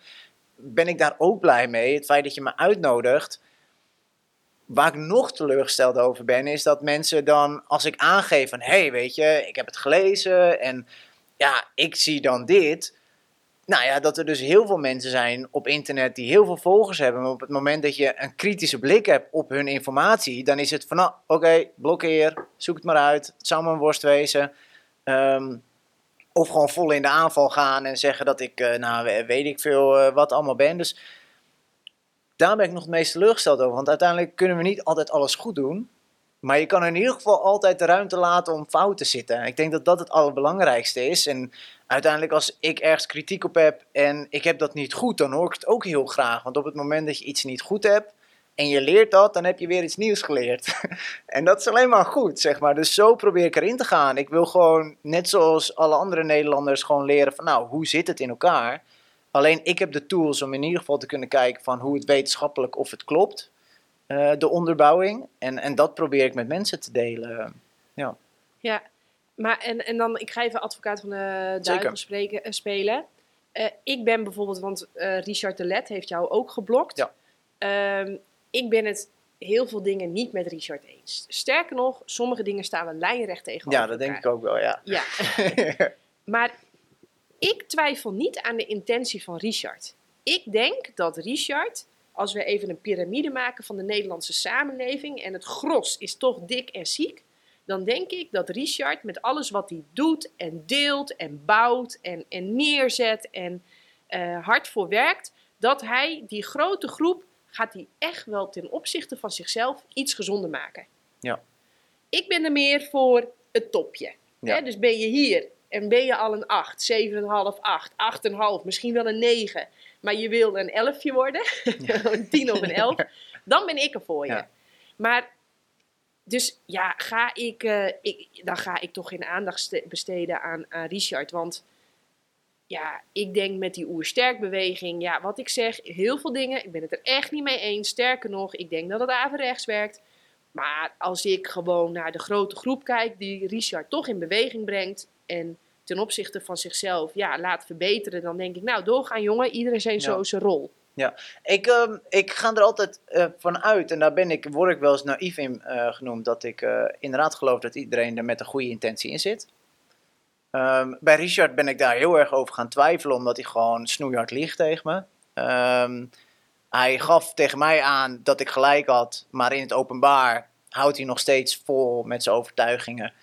ben ik daar ook blij mee. Het feit dat je me uitnodigt. Waar ik nog teleurgesteld over ben, is dat mensen dan, als ik aangeef van, hé, hey, weet je, ik heb het gelezen en ja, ik zie dan dit nou ja, dat er dus heel veel mensen zijn op internet die heel veel volgers hebben. Maar op het moment dat je een kritische blik hebt op hun informatie, dan is het van, nou, oké, blokkeer, zoek het maar uit. Het zou een worst wezen. Um, of gewoon vol in de aanval gaan en zeggen dat ik, uh, nou weet ik veel, wat allemaal ben. Dus daar ben ik nog het meest teleurgesteld over. Want uiteindelijk kunnen we niet altijd alles goed doen. Maar je kan in ieder geval altijd de ruimte laten om fout te zitten. Ik denk dat dat het allerbelangrijkste is. En uiteindelijk als ik ergens kritiek op heb en ik heb dat niet goed, dan hoor ik het ook heel graag. Want op het moment dat je iets niet goed hebt en je leert dat, dan heb je weer iets nieuws geleerd. en dat is alleen maar goed, zeg maar. Dus zo probeer ik erin te gaan. Ik wil gewoon, net zoals alle andere Nederlanders, gewoon leren van nou, hoe zit het in elkaar? Alleen ik heb de tools om in ieder geval te kunnen kijken van hoe het wetenschappelijk of het klopt. Uh, de onderbouwing. En, en dat probeer ik met mensen te delen. Ja. Ja, maar en, en dan, ik ga even advocaat van de duivel spreken, uh, spelen. Uh, ik ben bijvoorbeeld, want Richard de Let heeft jou ook geblokt. Ja. Ehm, ik ben het heel veel dingen niet met Richard eens. Sterker nog, sommige dingen staan we lijnrecht tegenover Ja, dat denk ik ook wel, ja. Ja. maar ik twijfel niet aan de intentie van Richard. Ik denk dat Richard, als we even een piramide maken van de Nederlandse samenleving en het gros is toch dik en ziek, dan denk ik dat Richard met alles wat hij doet en deelt en bouwt en, en neerzet en uh, hard voor werkt, dat hij die grote groep gaat hij echt wel ten opzichte van zichzelf iets gezonder maken. Ja. Ik ben er meer voor het topje. Ja. Hè? Dus ben je hier en ben je al een 8, 7,5, 8, 8,5, misschien wel een 9, maar je wil een 11 worden, een 10 of een 11, dan ben ik er voor je. Ja. Maar dus ja, ga ik, uh, ik, dan ga ik toch geen aandacht besteden aan, aan Richard. Want ja, ik denk met die oersterkbeweging, ja, wat ik zeg, heel veel dingen, ik ben het er echt niet mee eens. Sterker nog, ik denk dat het averechts werkt. Maar als ik gewoon naar de grote groep kijk die Richard toch in beweging brengt en ten opzichte van zichzelf ja, laat verbeteren, dan denk ik, nou, doorgaan jongen, iedereen zijn zo zijn rol. Ja, ik, uh, ik ga er altijd uh, van uit, en daar ben ik, word ik wel eens naïef in uh, genoemd, dat ik eh, inderdaad geloof dat iedereen er met een goede intentie in zit. Um, bij Richard ben ik daar heel erg over gaan twijfelen, omdat hij gewoon snoeihard liegt tegen me. Um, hij gaf tegen mij aan dat ik gelijk had, maar in het openbaar houdt hij nog steeds vol met zijn overtuigingen.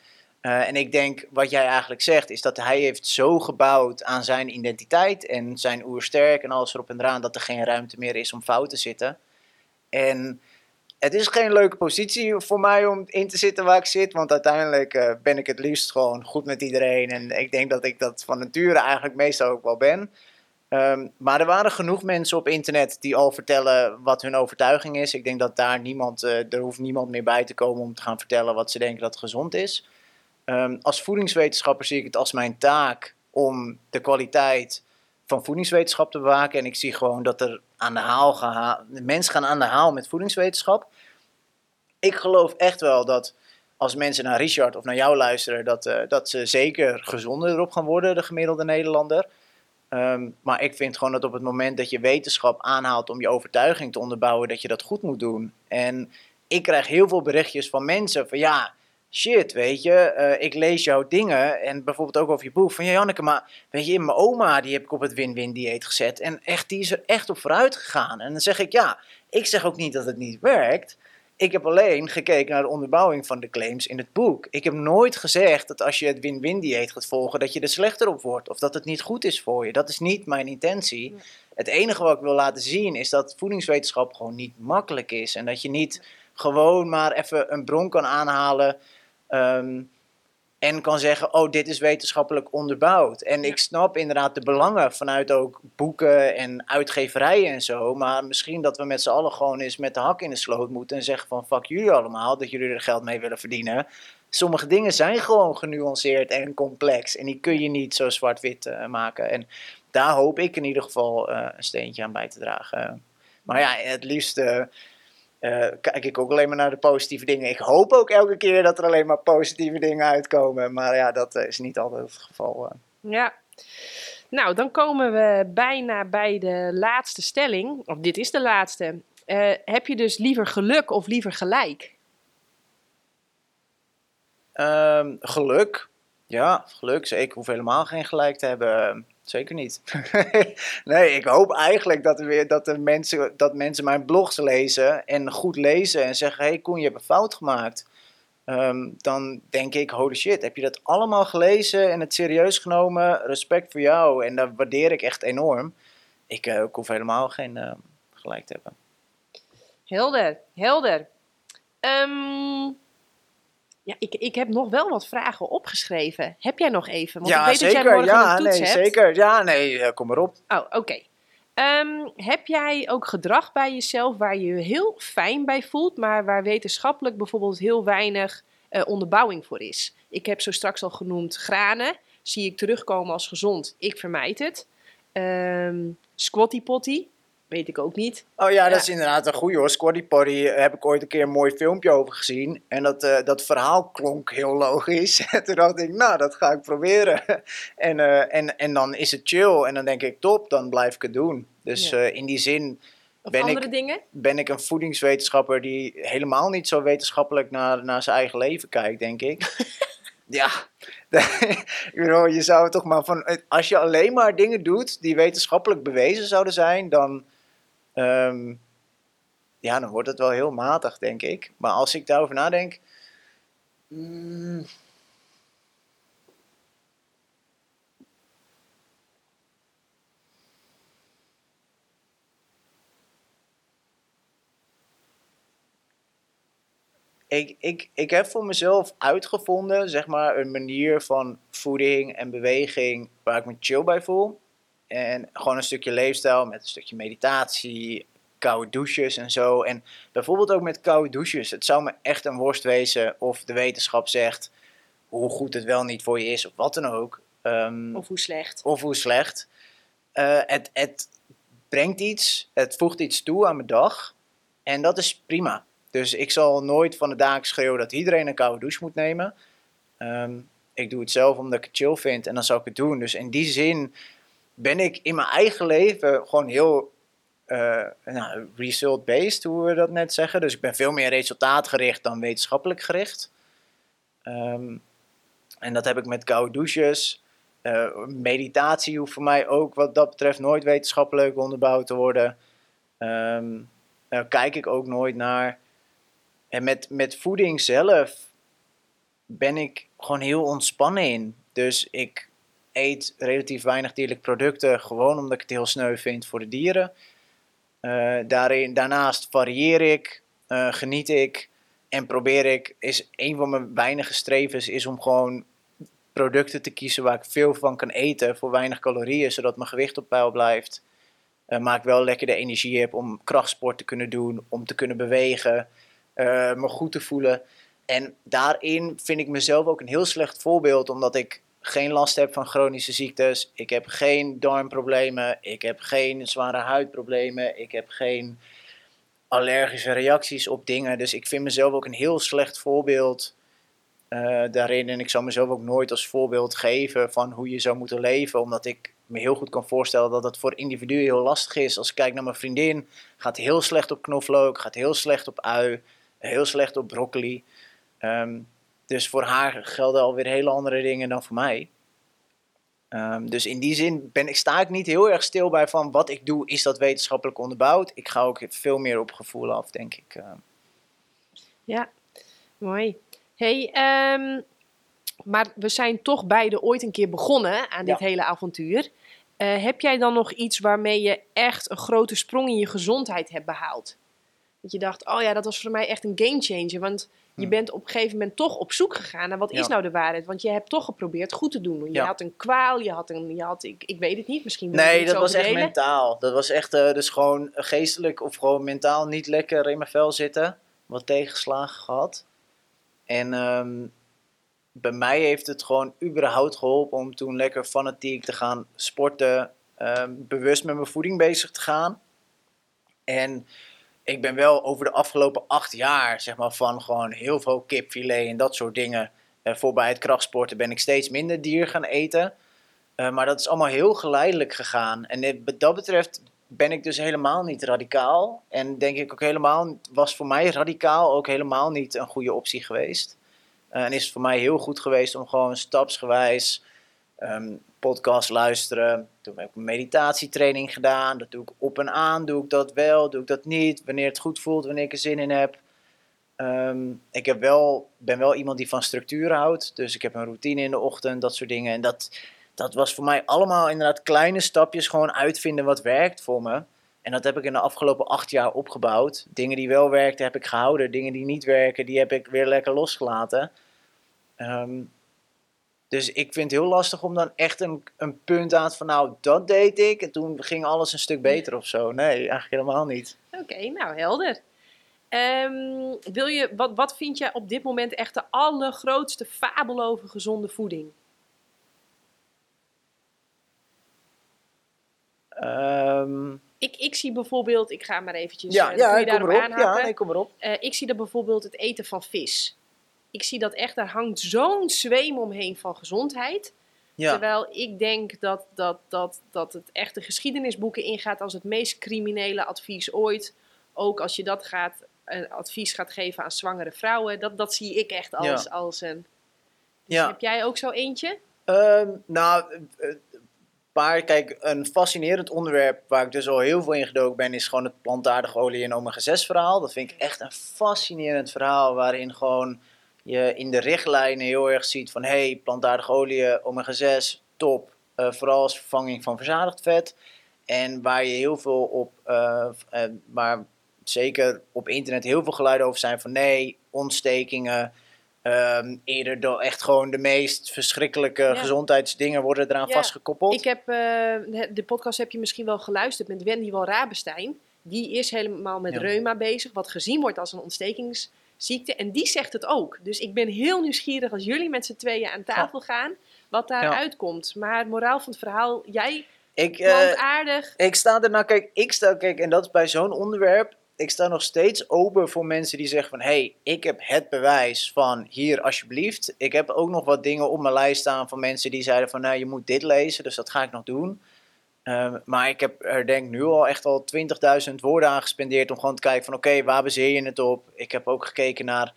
Uh, en ik denk, wat jij eigenlijk zegt, is dat hij heeft zo gebouwd aan zijn identiteit en zijn oersterk en alles erop en eraan, dat er geen ruimte meer is om fout te zitten. En het is geen leuke positie voor mij om in te zitten waar ik zit, want uiteindelijk uh, ben ik het liefst gewoon goed met iedereen. En ik denk dat ik dat van nature eigenlijk meestal ook wel ben. Um, maar er waren genoeg mensen op internet die al vertellen wat hun overtuiging is. Ik denk dat daar niemand, uh, er hoeft niemand meer bij te komen om te gaan vertellen wat ze denken dat gezond is. Um, als voedingswetenschapper zie ik het als mijn taak om de kwaliteit van voedingswetenschap te bewaken. En ik zie gewoon dat er aan de haal gaan, mensen gaan aan de haal met voedingswetenschap. Ik geloof echt wel dat als mensen naar Richard of naar jou luisteren, dat, uh, dat ze zeker gezonder erop gaan worden, de gemiddelde Nederlander. Um, maar ik vind gewoon dat op het moment dat je wetenschap aanhaalt om je overtuiging te onderbouwen, dat je dat goed moet doen. En ik krijg heel veel berichtjes van mensen van ja, shit, weet je, uh, ik lees jouw dingen en bijvoorbeeld ook over je boek van ja, Janneke, maar weet je, mijn oma die heb ik op het win-win dieet gezet en echt, die is er echt op vooruit gegaan. En dan zeg ik ja, ik zeg ook niet dat het niet werkt. Ik heb alleen gekeken naar de onderbouwing van de claims in het boek. Ik heb nooit gezegd dat als je het win-win dieet gaat volgen, dat je er slechter op wordt of dat het niet goed is voor je. Dat is niet mijn intentie. Het enige wat ik wil laten zien is dat voedingswetenschap gewoon niet makkelijk is en dat je niet gewoon maar even een bron kan aanhalen Um, en kan zeggen, oh, dit is wetenschappelijk onderbouwd. En ik snap inderdaad de belangen vanuit ook boeken en uitgeverijen en zo. Maar misschien dat we met z'n allen gewoon eens met de hak in de sloot moeten en zeggen van fuck jullie allemaal, dat jullie er geld mee willen verdienen. Sommige dingen zijn gewoon genuanceerd en complex. En die kun je niet zo zwart-wit uh, maken. En daar hoop ik in ieder geval uh, een steentje aan bij te dragen. Maar ja, het liefst uh, uh, kijk ik ook alleen maar naar de positieve dingen. Ik hoop ook elke keer dat er alleen maar positieve dingen uitkomen. Maar ja, dat eh, is niet altijd het geval. Uh. Ja. Nou, dan komen we bijna bij de laatste stelling. Of dit is de laatste. heb je dus liever geluk of liever gelijk? Um, geluk. Ja, geluk. Zeker. Ik hoef helemaal geen gelijk te hebben. Zeker niet. nee, ik hoop eigenlijk dat, er weer, dat, de mensen, dat mensen mijn blogs lezen en goed lezen en zeggen: hey Koen, je hebt een fout gemaakt. Ehm, dan denk ik, holy shit, heb je dat allemaal gelezen en het serieus genomen? Respect voor jou. En dat waardeer ik echt enorm. Ik, uh, ik hoef helemaal geen uh, gelijk te hebben. Helder, helder. Um, ja, ik, ik heb nog wel wat vragen opgeschreven. Heb jij nog even? Want ja, ik weet zeker. dat jij morgen ja, een toets nee, hebt. zeker. Ja, nee, kom maar op. Oh, oké. Um, heb jij ook gedrag bij jezelf waar je je heel fijn bij voelt, maar waar wetenschappelijk bijvoorbeeld heel weinig uh, onderbouwing voor is? Ik heb zo straks al genoemd granen. Zie ik terugkomen als gezond. Ik vermijd het. Um, squatty potty. Weet ik ook niet. Oh ja, dat is inderdaad een goede hoor. Squatty Potty heb ik ooit een keer een mooi filmpje over gezien. En dat, uh, dat verhaal klonk heel logisch. En toen dacht ik, nou, dat ga ik proberen. en, uh, en, en dan is het chill. En dan denk ik, top, dan blijf ik het doen. Dus ja. uh, in die zin ben ik, dingen? ben ik een voedingswetenschapper die helemaal niet zo wetenschappelijk naar, naar zijn eigen leven kijkt, denk ik. ja, ik bedoel, je zou toch maar van. Als je alleen maar dingen doet die wetenschappelijk bewezen zouden zijn, dan. Um, ja, dan wordt het wel heel matig, denk ik. Maar als ik daarover nadenk. Mm, ik, ik, ik heb voor mezelf uitgevonden, zeg maar, een manier van voeding en beweging waar ik me chill bij voel. En gewoon een stukje leefstijl met een stukje meditatie, koude douches en zo. En bijvoorbeeld ook met koude douches. Het zou me echt een worst wezen of de wetenschap zegt hoe goed het wel niet voor je is of wat dan ook. Um, of hoe slecht. Of hoe slecht. Uh, het, het brengt iets, het voegt iets toe aan mijn dag. En dat is prima. Dus ik zal nooit van de daken schreeuwen dat iedereen een koude douche moet nemen. Um, ik doe het zelf omdat ik het chill vind en dan zal ik het doen. Dus in die zin ben ik in mijn eigen leven gewoon heel uh, nou, result-based, hoe we dat net zeggen. Dus ik ben veel meer resultaatgericht dan wetenschappelijk gericht. Um, en dat heb ik met koude douches. Uh, meditatie hoeft voor mij ook wat dat betreft nooit wetenschappelijk onderbouwd te worden. Um, daar kijk ik ook nooit naar. En met, met voeding zelf ben ik gewoon heel ontspannen in. Dus ik eet relatief weinig dierlijke producten, gewoon omdat ik het heel sneu vind voor de dieren. Uh, daarin, daarnaast varieer ik, uh, geniet ik en probeer ik, is een van mijn weinige strevens, is om gewoon producten te kiezen waar ik veel van kan eten voor weinig calorieën, zodat mijn gewicht op peil blijft. Uh, maar ik wel lekker de energie heb om krachtsport te kunnen doen, om te kunnen bewegen, me goed te voelen. En daarin vind ik mezelf ook een heel slecht voorbeeld, omdat ik geen last heb van chronische ziektes. Ik heb geen darmproblemen. Ik heb geen zware huidproblemen. Ik heb geen allergische reacties op dingen. Dus ik vind mezelf ook een heel slecht voorbeeld uh, daarin. En ik zou mezelf ook nooit als voorbeeld geven van hoe je zou moeten leven. Omdat ik me heel goed kan voorstellen dat het voor individuen heel lastig is. Als ik kijk naar mijn vriendin, gaat heel slecht op knoflook, gaat heel slecht op ui, heel slecht op broccoli. Um, dus voor haar gelden alweer hele andere dingen dan voor mij. Um, dus in die zin ben ik, sta ik niet heel erg stil bij van wat ik doe, is dat wetenschappelijk onderbouwd. Ik ga ook veel meer op gevoel af, denk ik. Uh. Ja, mooi. Hey, um, maar we zijn toch beide ooit een keer begonnen aan dit ja. hele avontuur. Uh, heb jij dan nog iets waarmee je echt een grote sprong in je gezondheid hebt behaald? Dat je dacht, oh ja, dat was voor mij echt een game changer. Want je Hmm. bent op een gegeven moment toch op zoek gegaan naar wat Ja. is nou de waarheid. Want je hebt toch geprobeerd goed te doen. Je Ja. had een kwaal, je had een, je had, ik, ik weet het niet, misschien Nee, dat was echt mentaal. Dat was echt eh, dus gewoon geestelijk of gewoon mentaal niet lekker in mijn vel zitten. Wat tegenslagen gehad. En ehm, bij mij heeft het gewoon überhaupt geholpen om toen lekker fanatiek te gaan sporten. ehm, bewust met mijn voeding bezig te gaan. En ik ben wel over de afgelopen acht jaar, zeg maar, van gewoon heel veel kipfilet en dat soort dingen. eh, voor bij het krachtsporten ben ik steeds minder dier gaan eten. Eh, maar dat is allemaal heel geleidelijk gegaan. En wat dat betreft ben ik dus helemaal niet radicaal. En denk ik ook helemaal, was voor mij radicaal ook helemaal niet een goede optie geweest. Eh, en is het voor mij heel goed geweest om gewoon stapsgewijs ehm, podcast luisteren. Toen heb ik een meditatietraining gedaan. Dat doe ik op en aan. Doe ik dat wel, doe ik dat niet. Wanneer het goed voelt, wanneer ik er zin in heb. Ehm, ik heb wel, ben wel iemand die van structuur houdt. Dus ik heb een routine in de ochtend, dat soort dingen. En dat, dat was voor mij allemaal inderdaad kleine stapjes. Gewoon uitvinden wat werkt voor me. En dat heb ik in de afgelopen acht jaar opgebouwd. Dingen die wel werkten heb ik gehouden. Dingen die niet werken, die heb ik weer lekker losgelaten. Ehm, dus ik vind het heel lastig om dan echt een, een punt aan te van nou, dat deed ik. En toen ging alles een stuk beter of zo. Nee, eigenlijk helemaal niet. Oké, nou helder. Ehm, wil je, wat, wat vind je op dit moment echt de allergrootste fabel over gezonde voeding? Ehm, ik, ik zie bijvoorbeeld, ik ga maar eventjes ja, uh, ja, kom erop. Ja, nee, kom erop. Eh, ik zie dat bijvoorbeeld het eten van vis. Ik zie dat echt, daar hangt zo'n zweem omheen van gezondheid. Ja, Terwijl ik denk dat, dat, dat, dat het echt de geschiedenisboeken ingaat als het meest criminele advies ooit. Ook als je dat gaat, een advies gaat geven aan zwangere vrouwen. Dat, dat zie ik echt als, Ja. als een... Dus Ja. Heb jij ook zo eentje? Ehm, nou, eh, maar kijk, een fascinerend onderwerp waar ik dus al heel veel in gedoken ben, is gewoon het plantaardige olie en omega-6 verhaal. Dat vind ik echt een fascinerend verhaal waarin gewoon je in de richtlijnen heel erg ziet van hey, plantaardige olie, omega-6, top. Eh, vooral als vervanging van verzadigd vet. En waar je heel veel op, eh, eh, waar zeker op internet heel veel geluiden over zijn van nee, ontstekingen. Ehm, eerder door echt gewoon de meest verschrikkelijke Ja. gezondheidsdingen worden eraan Ja, vastgekoppeld. Ik heb, de, podcast heb je misschien wel geluisterd met Wendy van Rabenstein. Die is helemaal met Ja. reuma bezig, wat gezien wordt als een ontstekingsziekte. En die zegt het ook. Dus ik ben heel nieuwsgierig als jullie met z'n tweeën aan tafel gaan, wat daar uitkomt. Maar het moraal van het verhaal, jij ik, plantaardig. ik sta er nou, kijk, ik sta, kijk, en dat is bij zo'n onderwerp. Ik sta nog steeds open voor mensen die zeggen van, hey, ik heb het bewijs van hier alsjeblieft. Ik heb ook nog wat dingen op mijn lijst staan van mensen die zeiden van, nou, je moet dit lezen, dus dat ga ik nog doen. Ehm, maar ik heb er denk nu al echt al 20.000 woorden aan gespendeerd om gewoon te kijken van, oké, waar baseer je het op? Ik heb ook gekeken naar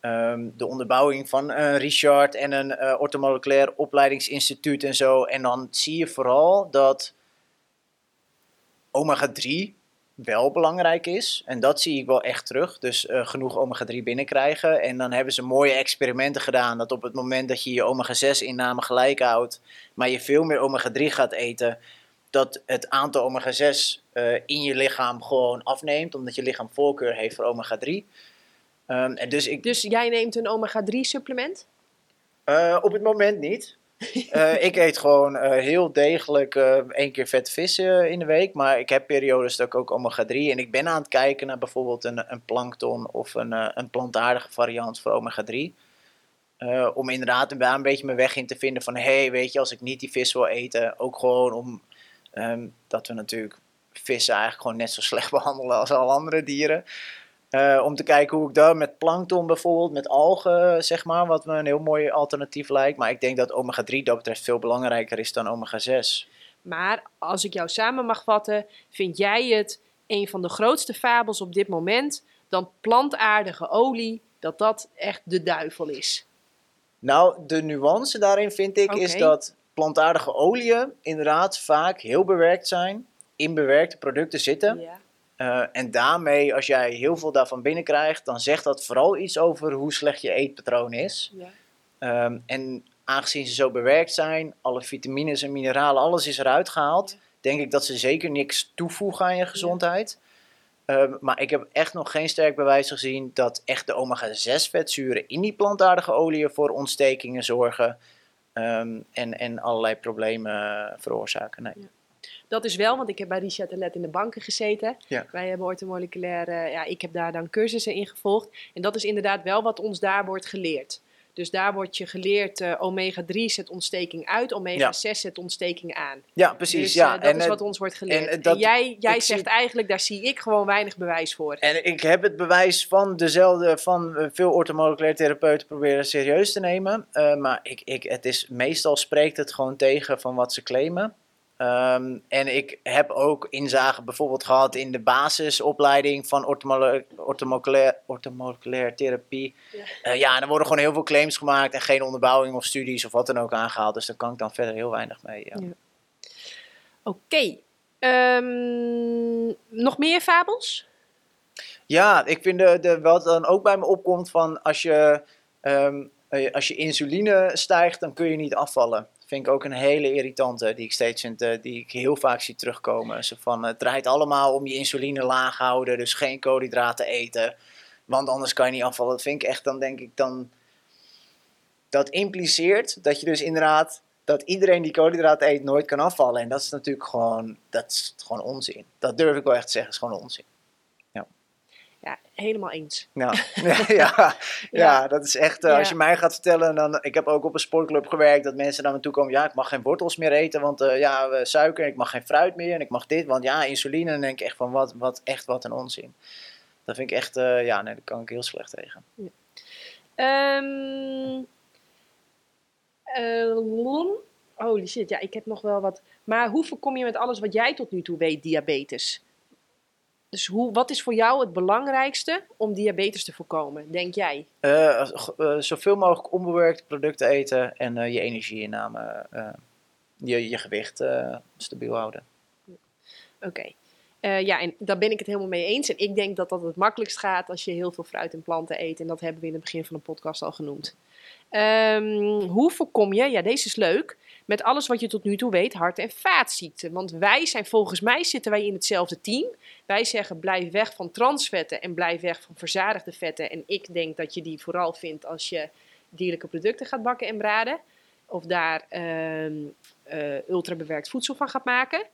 ehm, de onderbouwing van eh, Richard en een eh ortomoleculair opleidingsinstituut en zo. En dan zie je vooral dat omega-3 wel belangrijk is. En dat zie ik wel echt terug. Dus eh, genoeg omega-3 binnenkrijgen. En dan hebben ze mooie experimenten gedaan. Dat op het moment dat je je omega-6 inname gelijk houdt, maar je veel meer omega-3 gaat eten, dat het aantal omega-6 eh, in je lichaam gewoon afneemt. Omdat je lichaam voorkeur heeft voor omega-3. Ehm, en dus ik, Dus jij neemt een omega-3 supplement? eh, op het moment niet. Eh, ik eet gewoon heel degelijk één keer vet vis in de week. Maar ik heb periodes dat ik ook omega-3. En ik ben aan het kijken naar bijvoorbeeld een, een plankton of een, een plantaardige variant voor omega-3. Eh, om inderdaad daar een beetje mijn weg in te vinden van... hé, hey, weet je, als ik niet die vis wil eten... ook gewoon om... ehm, dat we natuurlijk vissen eigenlijk gewoon net zo slecht behandelen als alle andere dieren... Eh, om te kijken hoe ik dat met plankton bijvoorbeeld, met algen, zeg maar, wat me een heel mooi alternatief lijkt. Maar ik denk dat omega-3 dat betreft veel belangrijker is dan omega-6. Maar als ik jou samen mag vatten, vind jij het een van de grootste fabels op dit moment dan plantaardige olie, dat dat echt de duivel is? Nou, de nuance daarin vind ik is dat plantaardige oliën inderdaad vaak heel bewerkt zijn, in bewerkte producten zitten. Ja. Eh, en daarmee, als jij heel veel daarvan binnenkrijgt, dan zegt dat vooral iets over hoe slecht je eetpatroon is. ja. Ehm, en aangezien ze zo bewerkt zijn, alle vitamines en mineralen, alles is eruit gehaald, Ja. denk ik dat ze zeker niks toevoegen aan je gezondheid. Ehm, maar ik heb echt nog geen sterk bewijs gezien dat echt de omega-6 vetzuren in die plantaardige oliën voor ontstekingen zorgen ehm, en, en allerlei problemen veroorzaken. Nee. Dat is wel, want ik heb bij Richard Telet in de banken gezeten. Ja. Wij hebben ortomoleculaire, ja, ik heb daar dan cursussen in gevolgd. En dat is inderdaad wel wat ons daar wordt geleerd. Dus daar wordt je geleerd, eh, omega-3 zet ontsteking uit, omega-6 zet ontsteking aan. Ja, precies. Dus, ja. eh, dat en, is wat ons wordt geleerd. en, En, eh, dat- jij, jij zegt zie- eigenlijk, daar zie ik gewoon weinig bewijs voor. En ik heb het bewijs van dezelfde, van veel orthomoleculaire therapeuten proberen serieus te nemen. Maar ik, ik, het is, meestal spreekt het gewoon tegen van wat ze claimen. Ehm, en ik heb ook inzage bijvoorbeeld gehad in de basisopleiding van orthomole- orthomoleculair, orthomoleculaire therapie. Ja. Eh, ja, en er worden gewoon heel veel claims gemaakt en geen onderbouwing of studies of wat dan ook aangehaald. Dus daar kan ik dan verder heel weinig mee. Ja. Ja. Oké. Ehm, nog meer fabels? Ja, ik vind de, de, wat dan ook bij me opkomt van als je, ehm, eh, als je insuline stijgt, dan kun je niet afvallen. Vind ik ook een hele irritante die ik steeds vind, uh, die ik heel vaak zie terugkomen. Zo van, het draait allemaal om je insuline laag houden, dus geen koolhydraten eten. Want anders kan je niet afvallen. Dat vind ik echt, dan denk ik dan... Dat impliceert dat je dus inderdaad dat iedereen die koolhydraten eet nooit kan afvallen. En dat is natuurlijk gewoon, dat is gewoon onzin. Dat durf ik wel echt te zeggen, is gewoon onzin. Ja, helemaal eens. Ja, ja, ja, ja, dat is echt, uh, als je mij gaat vertellen, dan, ik heb ook op een sportclub gewerkt, dat mensen naar me toe komen, ja, ik mag geen wortels meer eten, want uh, ja, suiker, ik mag geen fruit meer en ik mag dit, want ja, insuline. En dan denk ik echt van, wat, wat, echt wat een onzin. Dat vind ik echt, uh, ja, nee, daar kan ik heel slecht tegen. Ja. Um, holy shit, ja, ik heb nog wel wat. Maar hoe voorkom je met alles wat jij tot nu toe weet diabetes? Dus hoe, wat is voor jou het belangrijkste om diabetes te voorkomen, denk jij? Uh, uh, zoveel mogelijk onbewerkte producten eten en uh, je energieinname, je, je gewicht stabiel houden. Oké. Okay. ja, en daar ben ik het helemaal mee eens. En ik denk dat dat het makkelijkst gaat als je heel veel fruit en planten eet. En dat hebben we in het begin van de podcast al genoemd. Um, hoe voorkom je, ja deze is leuk, met alles wat je tot nu toe weet, hart- en vaatziekten. Want wij zijn, volgens mij zitten wij in hetzelfde team. Wij zeggen blijf weg van transvetten en blijf weg van verzadigde vetten. En ik denk dat je die vooral vindt als je dierlijke producten gaat bakken en braden. Of daar uh, uh, ultrabewerkt voedsel van gaat maken.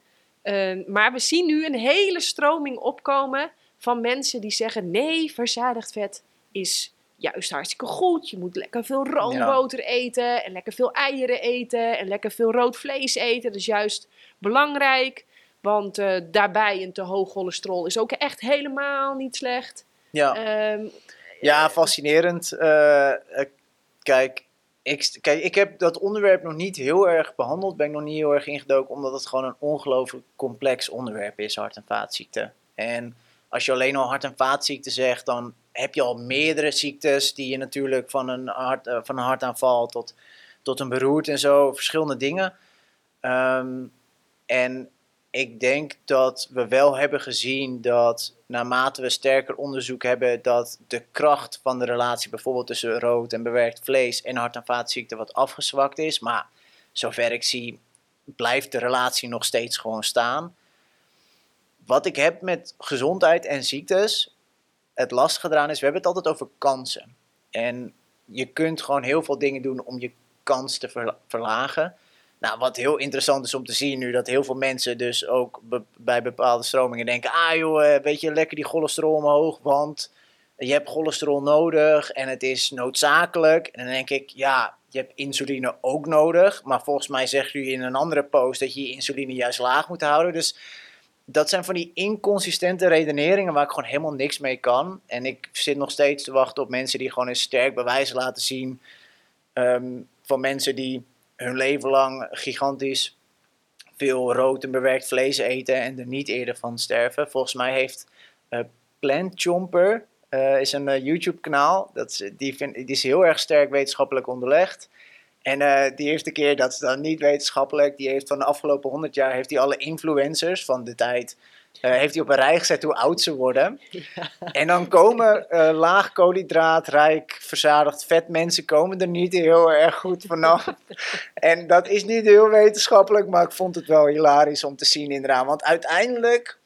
Uh, maar we zien nu een hele stroming opkomen van mensen die zeggen nee, verzadigd vet is juist hartstikke goed. Je moet lekker veel roomboter ja. eten en lekker veel eieren eten en lekker veel rood vlees eten. Dat is juist belangrijk, want uh, daarbij een te hoog cholesterol is ook echt helemaal niet slecht. Ja, um, ja fascinerend. Uh, kijk, ik, kijk, ik heb dat onderwerp nog niet heel erg behandeld, ben ik nog niet heel erg ingedoken, omdat het gewoon een ongelooflijk complex onderwerp is, hart- en vaatziekten. En als je alleen al hart- en vaatziekten zegt, dan heb je al meerdere ziektes die je natuurlijk van een, hart, uh, van een hartaanval tot, tot een beroerte en zo, verschillende dingen. Um, en ik denk dat we wel hebben gezien dat naarmate we sterker onderzoek hebben, dat de kracht van de relatie bijvoorbeeld tussen rood en bewerkt vlees en hart- en vaatziekten wat afgezwakt is. Maar zover ik zie, blijft de relatie nog steeds gewoon staan. Wat ik heb met gezondheid en ziektes, het lastige eraan is, we hebben het altijd over kansen. En je kunt gewoon heel veel dingen doen om je kans te verla verlagen. Nou, wat heel interessant is om te zien nu, dat heel veel mensen dus ook bij bepaalde stromingen denken, ah joh, weet je, lekker die cholesterol omhoog, want je hebt cholesterol nodig en het is noodzakelijk. En dan denk ik, ja, je hebt insuline ook nodig, maar volgens mij zegt u in een andere post dat je je insuline juist laag moet houden. Dus dat zijn van die inconsistente redeneringen waar ik gewoon helemaal niks mee kan. En ik zit nog steeds te wachten op mensen die gewoon een sterk bewijs laten zien. Um, van mensen die hun leven lang gigantisch veel rood en bewerkt vlees eten en er niet eerder van sterven. Volgens mij heeft uh, Plant Chomper, uh, is een uh, YouTube kanaal, dat is, die, die is heel erg sterk wetenschappelijk onderlegd. En uh, die eerste keer, dat is dan niet wetenschappelijk, die heeft van de afgelopen 100 jaar, heeft hij alle influencers van de tijd, uh, heeft hij op een rij gezet hoe oud ze worden. Ja. En dan komen uh, laag koolhydraatrijk, verzadigd vet mensen komen er niet heel erg goed vanaf. en dat is niet heel wetenschappelijk, maar ik vond het wel hilarisch om te zien inderdaad. Want uiteindelijk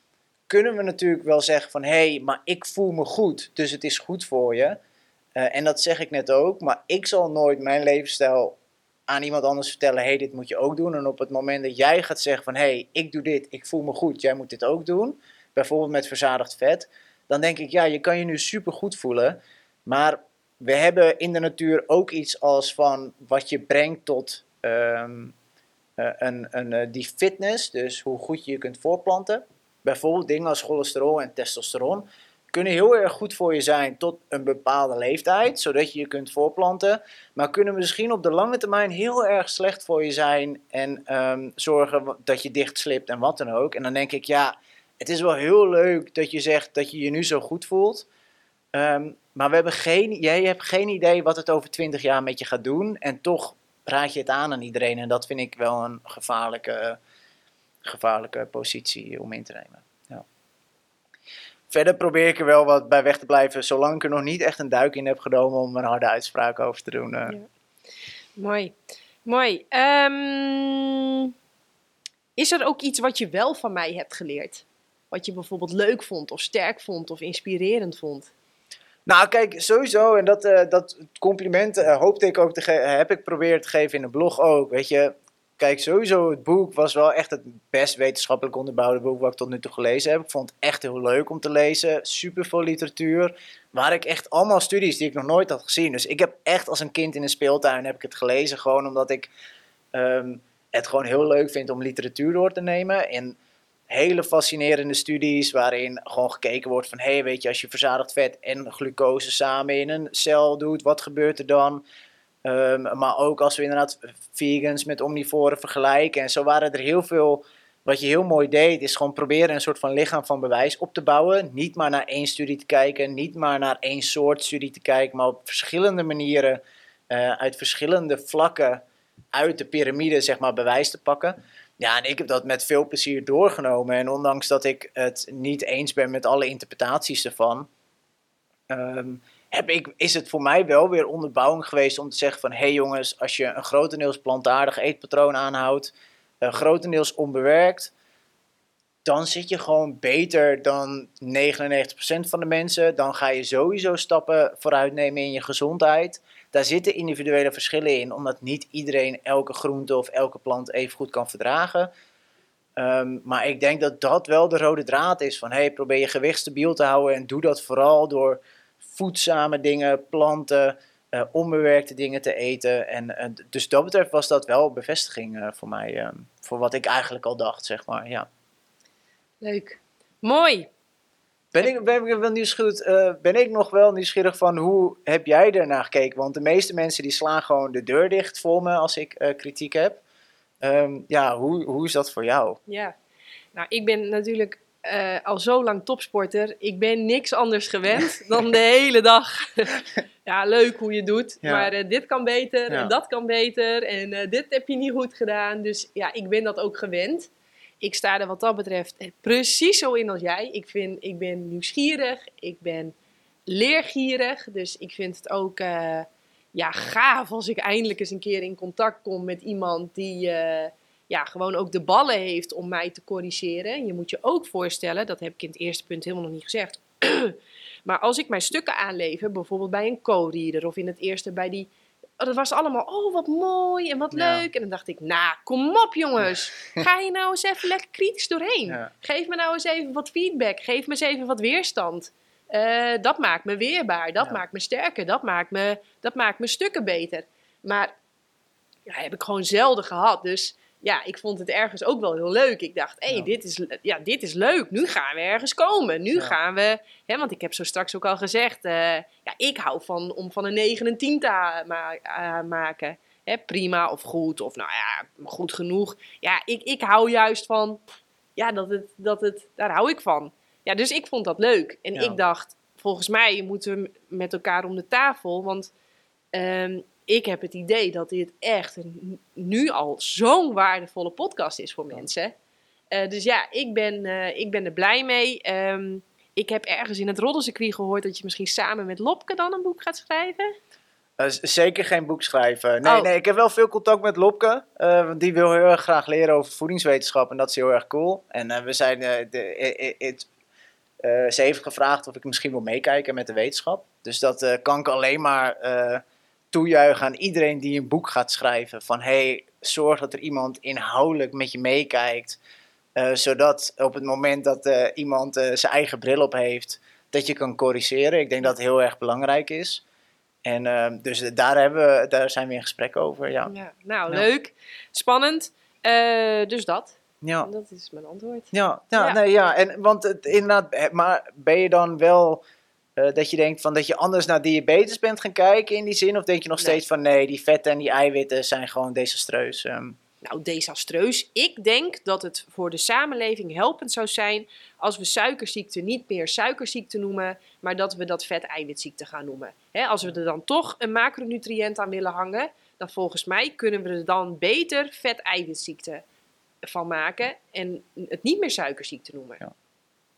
kunnen we natuurlijk wel zeggen van, hé, hey, maar ik voel me goed, dus het is goed voor je. en dat zeg ik net ook, maar ik zal nooit mijn levensstijl aan iemand anders vertellen, hey, dit moet je ook doen. En op het moment dat jij gaat zeggen van, hey, ik doe dit, ik voel me goed, jij moet dit ook doen. Bijvoorbeeld met verzadigd vet. Dan denk ik, ja, je kan je nu super goed voelen. Maar we hebben in de natuur ook iets als van wat je brengt tot um, uh, een, een, uh, die fitness. Dus hoe goed je je kunt voorplanten. Bijvoorbeeld dingen als cholesterol en testosteron kunnen heel erg goed voor je zijn tot een bepaalde leeftijd, zodat je je kunt voorplanten, maar kunnen misschien op de lange termijn heel erg slecht voor je zijn en um, zorgen dat je dicht slipt en wat dan ook. En dan denk ik, ja, het is wel heel leuk dat je zegt dat je je nu zo goed voelt, um, maar we hebben geen, jij hebt geen idee wat het over 20 jaar met je gaat doen en toch raad je het aan aan iedereen en dat vind ik wel een gevaarlijke, gevaarlijke positie om in te nemen. Verder probeer ik er wel wat bij weg te blijven, zolang ik er nog niet echt een duik in heb genomen om een harde uitspraak over te doen. Ja. Mooi, mooi. Ehm, is er ook iets wat je wel van mij hebt geleerd? Wat je bijvoorbeeld leuk vond, of sterk vond, of inspirerend vond? Nou, kijk, sowieso, en dat, uh, dat compliment uh, hoopte ik ook te heb ik proberen te geven in een blog ook. Weet je, kijk, sowieso het boek was wel echt het best wetenschappelijk onderbouwde boek wat ik tot nu toe gelezen heb. Ik vond het echt heel leuk om te lezen. Super veel literatuur. Waar ik echt allemaal studies die ik nog nooit had gezien. Dus ik heb echt als een kind in een speeltuin heb ik het gelezen. Gewoon omdat ik um, het gewoon heel leuk vind om literatuur door te nemen. En hele fascinerende studies waarin gewoon gekeken wordt van... hé, hey, weet je, als je verzadigd vet en glucose samen in een cel doet, wat gebeurt er dan? Um, maar ook als we inderdaad vegans met omnivoren vergelijken. En zo waren er heel veel... Wat je heel mooi deed, is gewoon proberen een soort van lichaam van bewijs op te bouwen. Niet maar naar één studie te kijken, niet maar naar één soort studie te kijken, maar op verschillende manieren, uh, uit verschillende vlakken uit de piramide, zeg maar, bewijs te pakken. Ja, en ik heb dat met veel plezier doorgenomen. En ondanks dat ik het niet eens ben met alle interpretaties ervan, um, heb ik, is het voor mij wel weer onderbouwing geweest om te zeggen van... hé hey jongens, als je een grotendeels plantaardig eetpatroon aanhoudt, uh, grotendeels onbewerkt... dan zit je gewoon beter dan 99% van de mensen. Dan ga je sowieso stappen vooruit nemen in je gezondheid. Daar zitten individuele verschillen in, omdat niet iedereen elke groente of elke plant even goed kan verdragen. Um, maar ik denk dat dat wel de rode draad is van hey, probeer je gewicht stabiel te houden en doe dat vooral door voedzame dingen, planten, uh, onbewerkte dingen te eten. En uh, dus dat betreft was dat wel bevestiging uh, voor mij, um, voor wat ik eigenlijk al dacht, zeg maar. Ja. Leuk. Mooi. Ben ik, ben, ik wel nieuwsgierig, uh, ben ik nog wel nieuwsgierig van hoe heb jij ernaar gekeken? Want de meeste mensen die slaan gewoon de deur dicht voor me als ik uh, kritiek heb. Um, ja, hoe, hoe is dat voor jou? Ja, nou ik ben natuurlijk uh, al zo lang topsporter. Ik ben niks anders gewend dan de hele dag. ja, leuk hoe je doet. Ja. Maar dit kan beter ja. en dat kan beter. En dit heb je niet goed gedaan. Dus ja, ik ben dat ook gewend ik sta er wat dat betreft precies zo in als jij. Ik, vind, ik ben nieuwsgierig, ik ben leergierig. Dus ik vind het ook ja, gaaf als ik eindelijk eens een keer in contact kom met iemand die ja, gewoon ook de ballen heeft om mij te corrigeren. Je moet je ook voorstellen, dat heb ik in het eerste punt helemaal nog niet gezegd. maar als ik mijn stukken aanlever, bijvoorbeeld bij een co-reader of in het eerste bij die dat was allemaal, oh wat mooi en wat leuk. En dan dacht ik, nou, kom op jongens. Ga je nou eens even lekker kritisch doorheen. Geef me nou eens even wat feedback. Geef me eens even wat weerstand. Uh, dat maakt me weerbaar. Dat maakt me sterker. Dat maakt me, dat maakt me stukken beter. Maar ja, heb ik gewoon zelden gehad. Dus ja, ik vond het ergens ook wel heel leuk. Ik dacht, hé, hey, dit, is, ja, dit is leuk. Nu gaan we ergens komen. Nu gaan we, hè, want ik heb zo straks ook al gezegd, uh, ja, ik hou van om van een 9 en 10 te ma uh, maken. Hè, prima of goed, of nou ja, goed genoeg. Ja, ik, ik hou juist van, ja, dat het, dat het, daar hou ik van. Ja, dus ik vond dat leuk. En ja. ik dacht, volgens mij moeten we met elkaar om de tafel, want... Um, ik heb het idee dat dit echt een, nu al zo'n waardevolle podcast is voor mensen. Uh, dus ja, ik ben, uh, ik ben er blij mee. Um, ik heb ergens in het roddelcircuit gehoord dat je misschien samen met Lopke dan een boek gaat schrijven. Uh, zeker geen boek schrijven. Nee, oh. nee, ik heb wel veel contact met Lopke. want die wil heel erg graag leren over voedingswetenschap. En dat is heel erg cool. En we zijn. de, het, ze heeft gevraagd of ik misschien wil meekijken met de wetenschap. Dus dat kan ik alleen maar toejuichen aan iedereen die een boek gaat schrijven. Van hey, zorg dat er iemand inhoudelijk met je meekijkt. Uh, zodat op het moment dat uh, iemand uh, zijn eigen bril op heeft, dat je kan corrigeren. Ik denk dat het heel erg belangrijk is. En ehm, dus daar, hebben we, daar zijn we in gesprek over. Ja. ja nou, ja. leuk. Spannend. dus dat. Ja. Dat is mijn antwoord. Ja, ja, ja. Nee, ja. En, want het, inderdaad, maar ben je dan wel uh, dat je denkt van dat je anders naar diabetes bent gaan kijken in die zin? Of denk je nog nee. steeds van nee, die vetten en die eiwitten zijn gewoon desastreus? Um. Nou, desastreus. Ik denk dat het voor de samenleving helpend zou zijn als we suikerziekte niet meer suikerziekte noemen, maar dat we dat vet-eiwitziekte gaan noemen. He, als we er dan toch een macronutriënt aan willen hangen, dan volgens mij kunnen we er dan beter vet-eiwitziekte van maken en het niet meer suikerziekte noemen. Ja.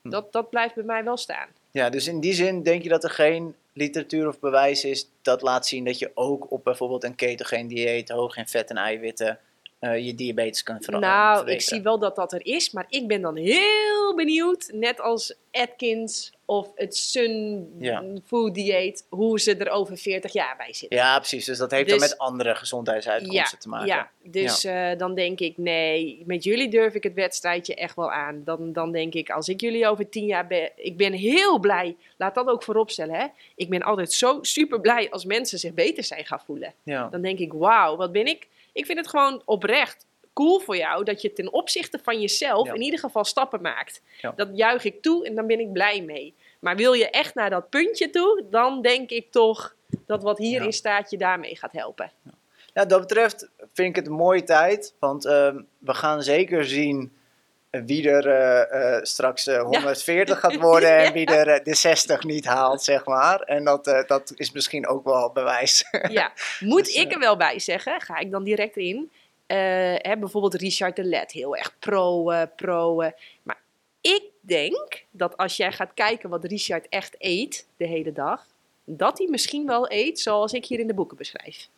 Hm. Dat, dat blijft bij mij wel staan. Ja, dus in die zin denk je dat er geen literatuur of bewijs is dat laat zien dat je ook op bijvoorbeeld een ketogeen dieet, hoog in vet en eiwitten, uh, je diabetes kan veranderen. Nou, ik zie wel dat dat er is, maar ik ben dan heel benieuwd, net als Atkins of het Sun Ja. Food Dieet, hoe ze er over 40 jaar bij zitten. Ja, precies. Dus dat heeft Dus- dan met andere gezondheidsuitkomsten te maken. Ja, dus eh, dan denk ik, nee, met jullie durf ik het wedstrijdje echt wel aan. Dan, dan denk ik, als ik jullie over tien jaar ben, ik ben heel blij. Laat dat ook voorop stellen, hè. Ik ben altijd zo super blij als mensen zich beter zijn gaan voelen. Ja. Dan denk ik, wauw, wat ben ik? Ik vind het gewoon oprecht cool voor jou dat je ten opzichte van jezelf Ja. in ieder geval stappen maakt. Ja. Dat juich ik toe en dan ben ik blij mee. Maar wil je echt naar dat puntje toe, dan denk ik toch dat wat hierin Ja. staat je daarmee gaat helpen. Ja, dat betreft vind ik het een mooie tijd. Want ehm, we gaan zeker zien wie er eh, eh, straks eh, 140 gaat worden en wie er eh, de 60 niet haalt, zeg maar. En dat, eh, dat is misschien ook wel bewijs. Ja, moet Dus, ik eh, er wel bij zeggen, ga ik dan direct in. Eh, hè, bijvoorbeeld Richard de Let, heel erg pro, eh, pro. eh. maar ik denk dat als jij gaat kijken wat Richard echt eet de hele dag, dat hij misschien wel eet zoals ik hier in de boeken beschrijf.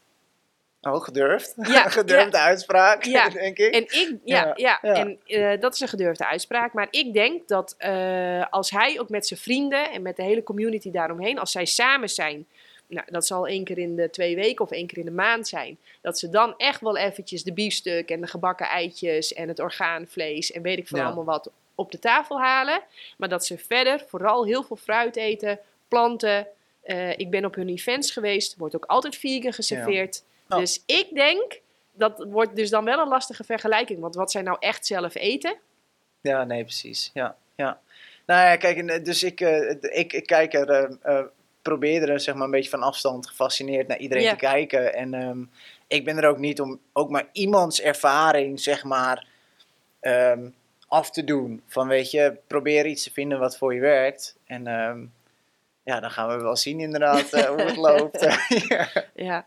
Oh, gedurfd. Ja, Gedurfde uitspraak, Ja. denk ik. En ik, ja, Ja, ja, ja. en eh, dat is een gedurfde uitspraak. Maar ik denk dat eh, als hij ook met zijn vrienden en met de hele community daaromheen, als zij samen zijn, nou, dat zal één keer in de twee weken of één keer in de maand zijn, dat ze dan echt wel eventjes de biefstuk en de gebakken eitjes en het orgaanvlees en weet ik veel Ja. allemaal wat op de tafel halen. Maar dat ze verder vooral heel veel fruit eten, planten. Eh, ik ben op hun events geweest, wordt ook altijd vegan geserveerd. Oh. Dus ik denk dat wordt dus dan wel een lastige vergelijking. Want wat zij nou echt zelf eten. Ja, nee, precies. Ja, ja. Nou ja, kijk, eh, dus ik, eh, ik, ik kijk er, eh, probeer er zeg maar een beetje van afstand gefascineerd naar iedereen Ja. te kijken. En ehm, ik ben er ook niet om ook maar iemands ervaring, zeg maar, ehm, af te doen. Van weet je, probeer iets te vinden wat voor je werkt. En ehm, ja, dan gaan we wel zien inderdaad hoe het loopt. ja. Ja.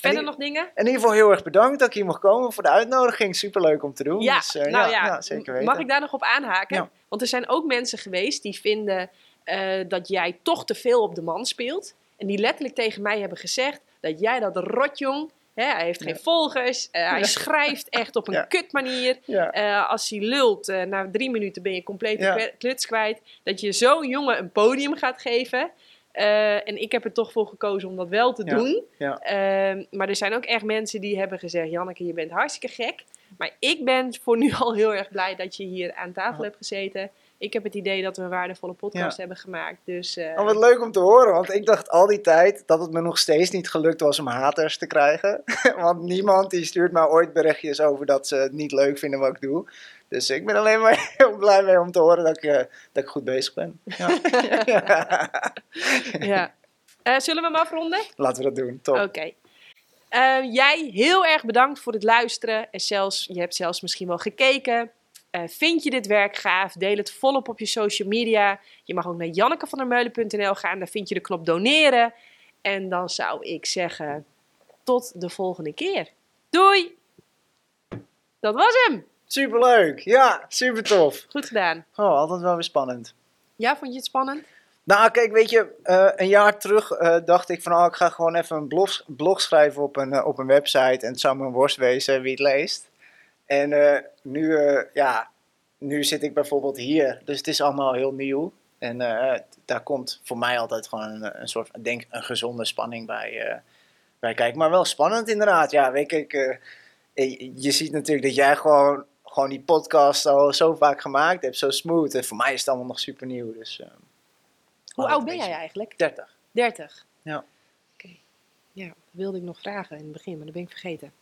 Verder die- nog dingen? In ieder geval heel erg bedankt dat ik hier mocht komen voor de uitnodiging. Superleuk om te doen. Ja, Dus, eh, nou ja, zeker weten. mag ik daar nog op aanhaken? Ja. Want er zijn ook mensen geweest die vinden eh, dat jij toch te veel op de man speelt. En die letterlijk tegen mij hebben gezegd dat jij dat rotjong. Hè, hij heeft geen volgers. eh, hij schrijft echt op een kut manier. Als hij lult, na drie minuten ben je compleet de kluts kwijt. Dat je zo'n jongen een podium gaat geven. Eh, en ik heb er toch voor gekozen om dat wel te Ja. doen. Ja. Ehm, maar er zijn ook echt mensen die hebben gezegd: Janneke, je bent hartstikke gek. Maar ik ben voor nu al heel erg blij dat je hier aan tafel Ja. hebt gezeten. Ik heb het idee dat we een waardevolle podcast Ja. hebben gemaakt. Dus eh, Oh, wat leuk om te horen, want ik dacht al die tijd dat het me nog steeds niet gelukt was om haters te krijgen. want niemand die stuurt mij ooit berichtjes over dat ze het niet leuk vinden wat ik doe. Dus ik ben alleen maar heel blij mee om te horen dat ik, eh, dat ik goed bezig ben. Ja. ja. Eh, zullen we hem afronden? Laten we dat doen, top. Oké. Eh, jij heel erg bedankt voor het luisteren. En zelfs, je hebt zelfs misschien wel gekeken. Eh, vind je dit werk gaaf? Deel het volop op je social media. Je mag ook naar jannekevandermeulen.nl gaan. Daar vind je de knop doneren. En dan zou ik zeggen, tot de volgende keer. Doei! Dat was hem. Superleuk, ja, super tof. Goed gedaan. Oh, altijd wel weer spannend. Ja, vond je het spannend? Nou, kijk, weet je, eh, een jaar terug eh, dacht ik van, oh, ik ga gewoon even een blog, blog schrijven op een, op een website en het zou me een worst wezen wie het leest. En eh, nu, eh, ja, nu zit ik bijvoorbeeld hier, dus het is allemaal heel nieuw. En eh, daar komt voor mij altijd gewoon een, een soort, denk, een gezonde spanning bij, bij kijken. Maar wel spannend inderdaad, ja, weet ik, je, je ziet natuurlijk dat jij gewoon, gewoon die podcast al zo vaak gemaakt hebt, zo smooth. En voor mij is het allemaal nog super nieuw, dus... Hoe oud ben jij eigenlijk? 30. 30. Ja. Oké. Ja, dat wilde ik nog vragen in het begin, maar dat ben ik vergeten.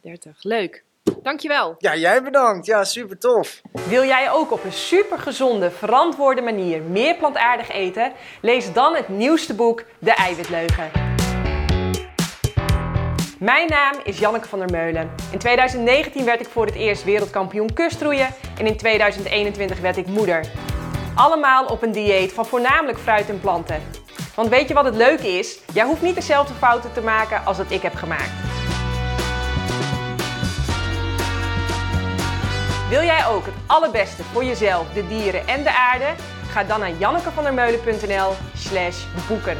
30. Leuk. Dankjewel. Ja, jij bedankt. Ja, super tof. Wil jij ook op een supergezonde, verantwoorde manier meer plantaardig eten? Lees dan het nieuwste boek De Eiwitleugen. Mijn naam is Janneke van der Meulen. In 2019 werd ik voor het eerst wereldkampioen kustroeien en in 2021 werd ik moeder. Allemaal op een dieet van voornamelijk fruit en planten. Want weet je wat het leuke is? Jij hoeft niet dezelfde fouten te maken als dat ik heb gemaakt. Wil jij ook het allerbeste voor jezelf, de dieren en de aarde? Ga dan naar jannekevandermeulen.nl slash boeken.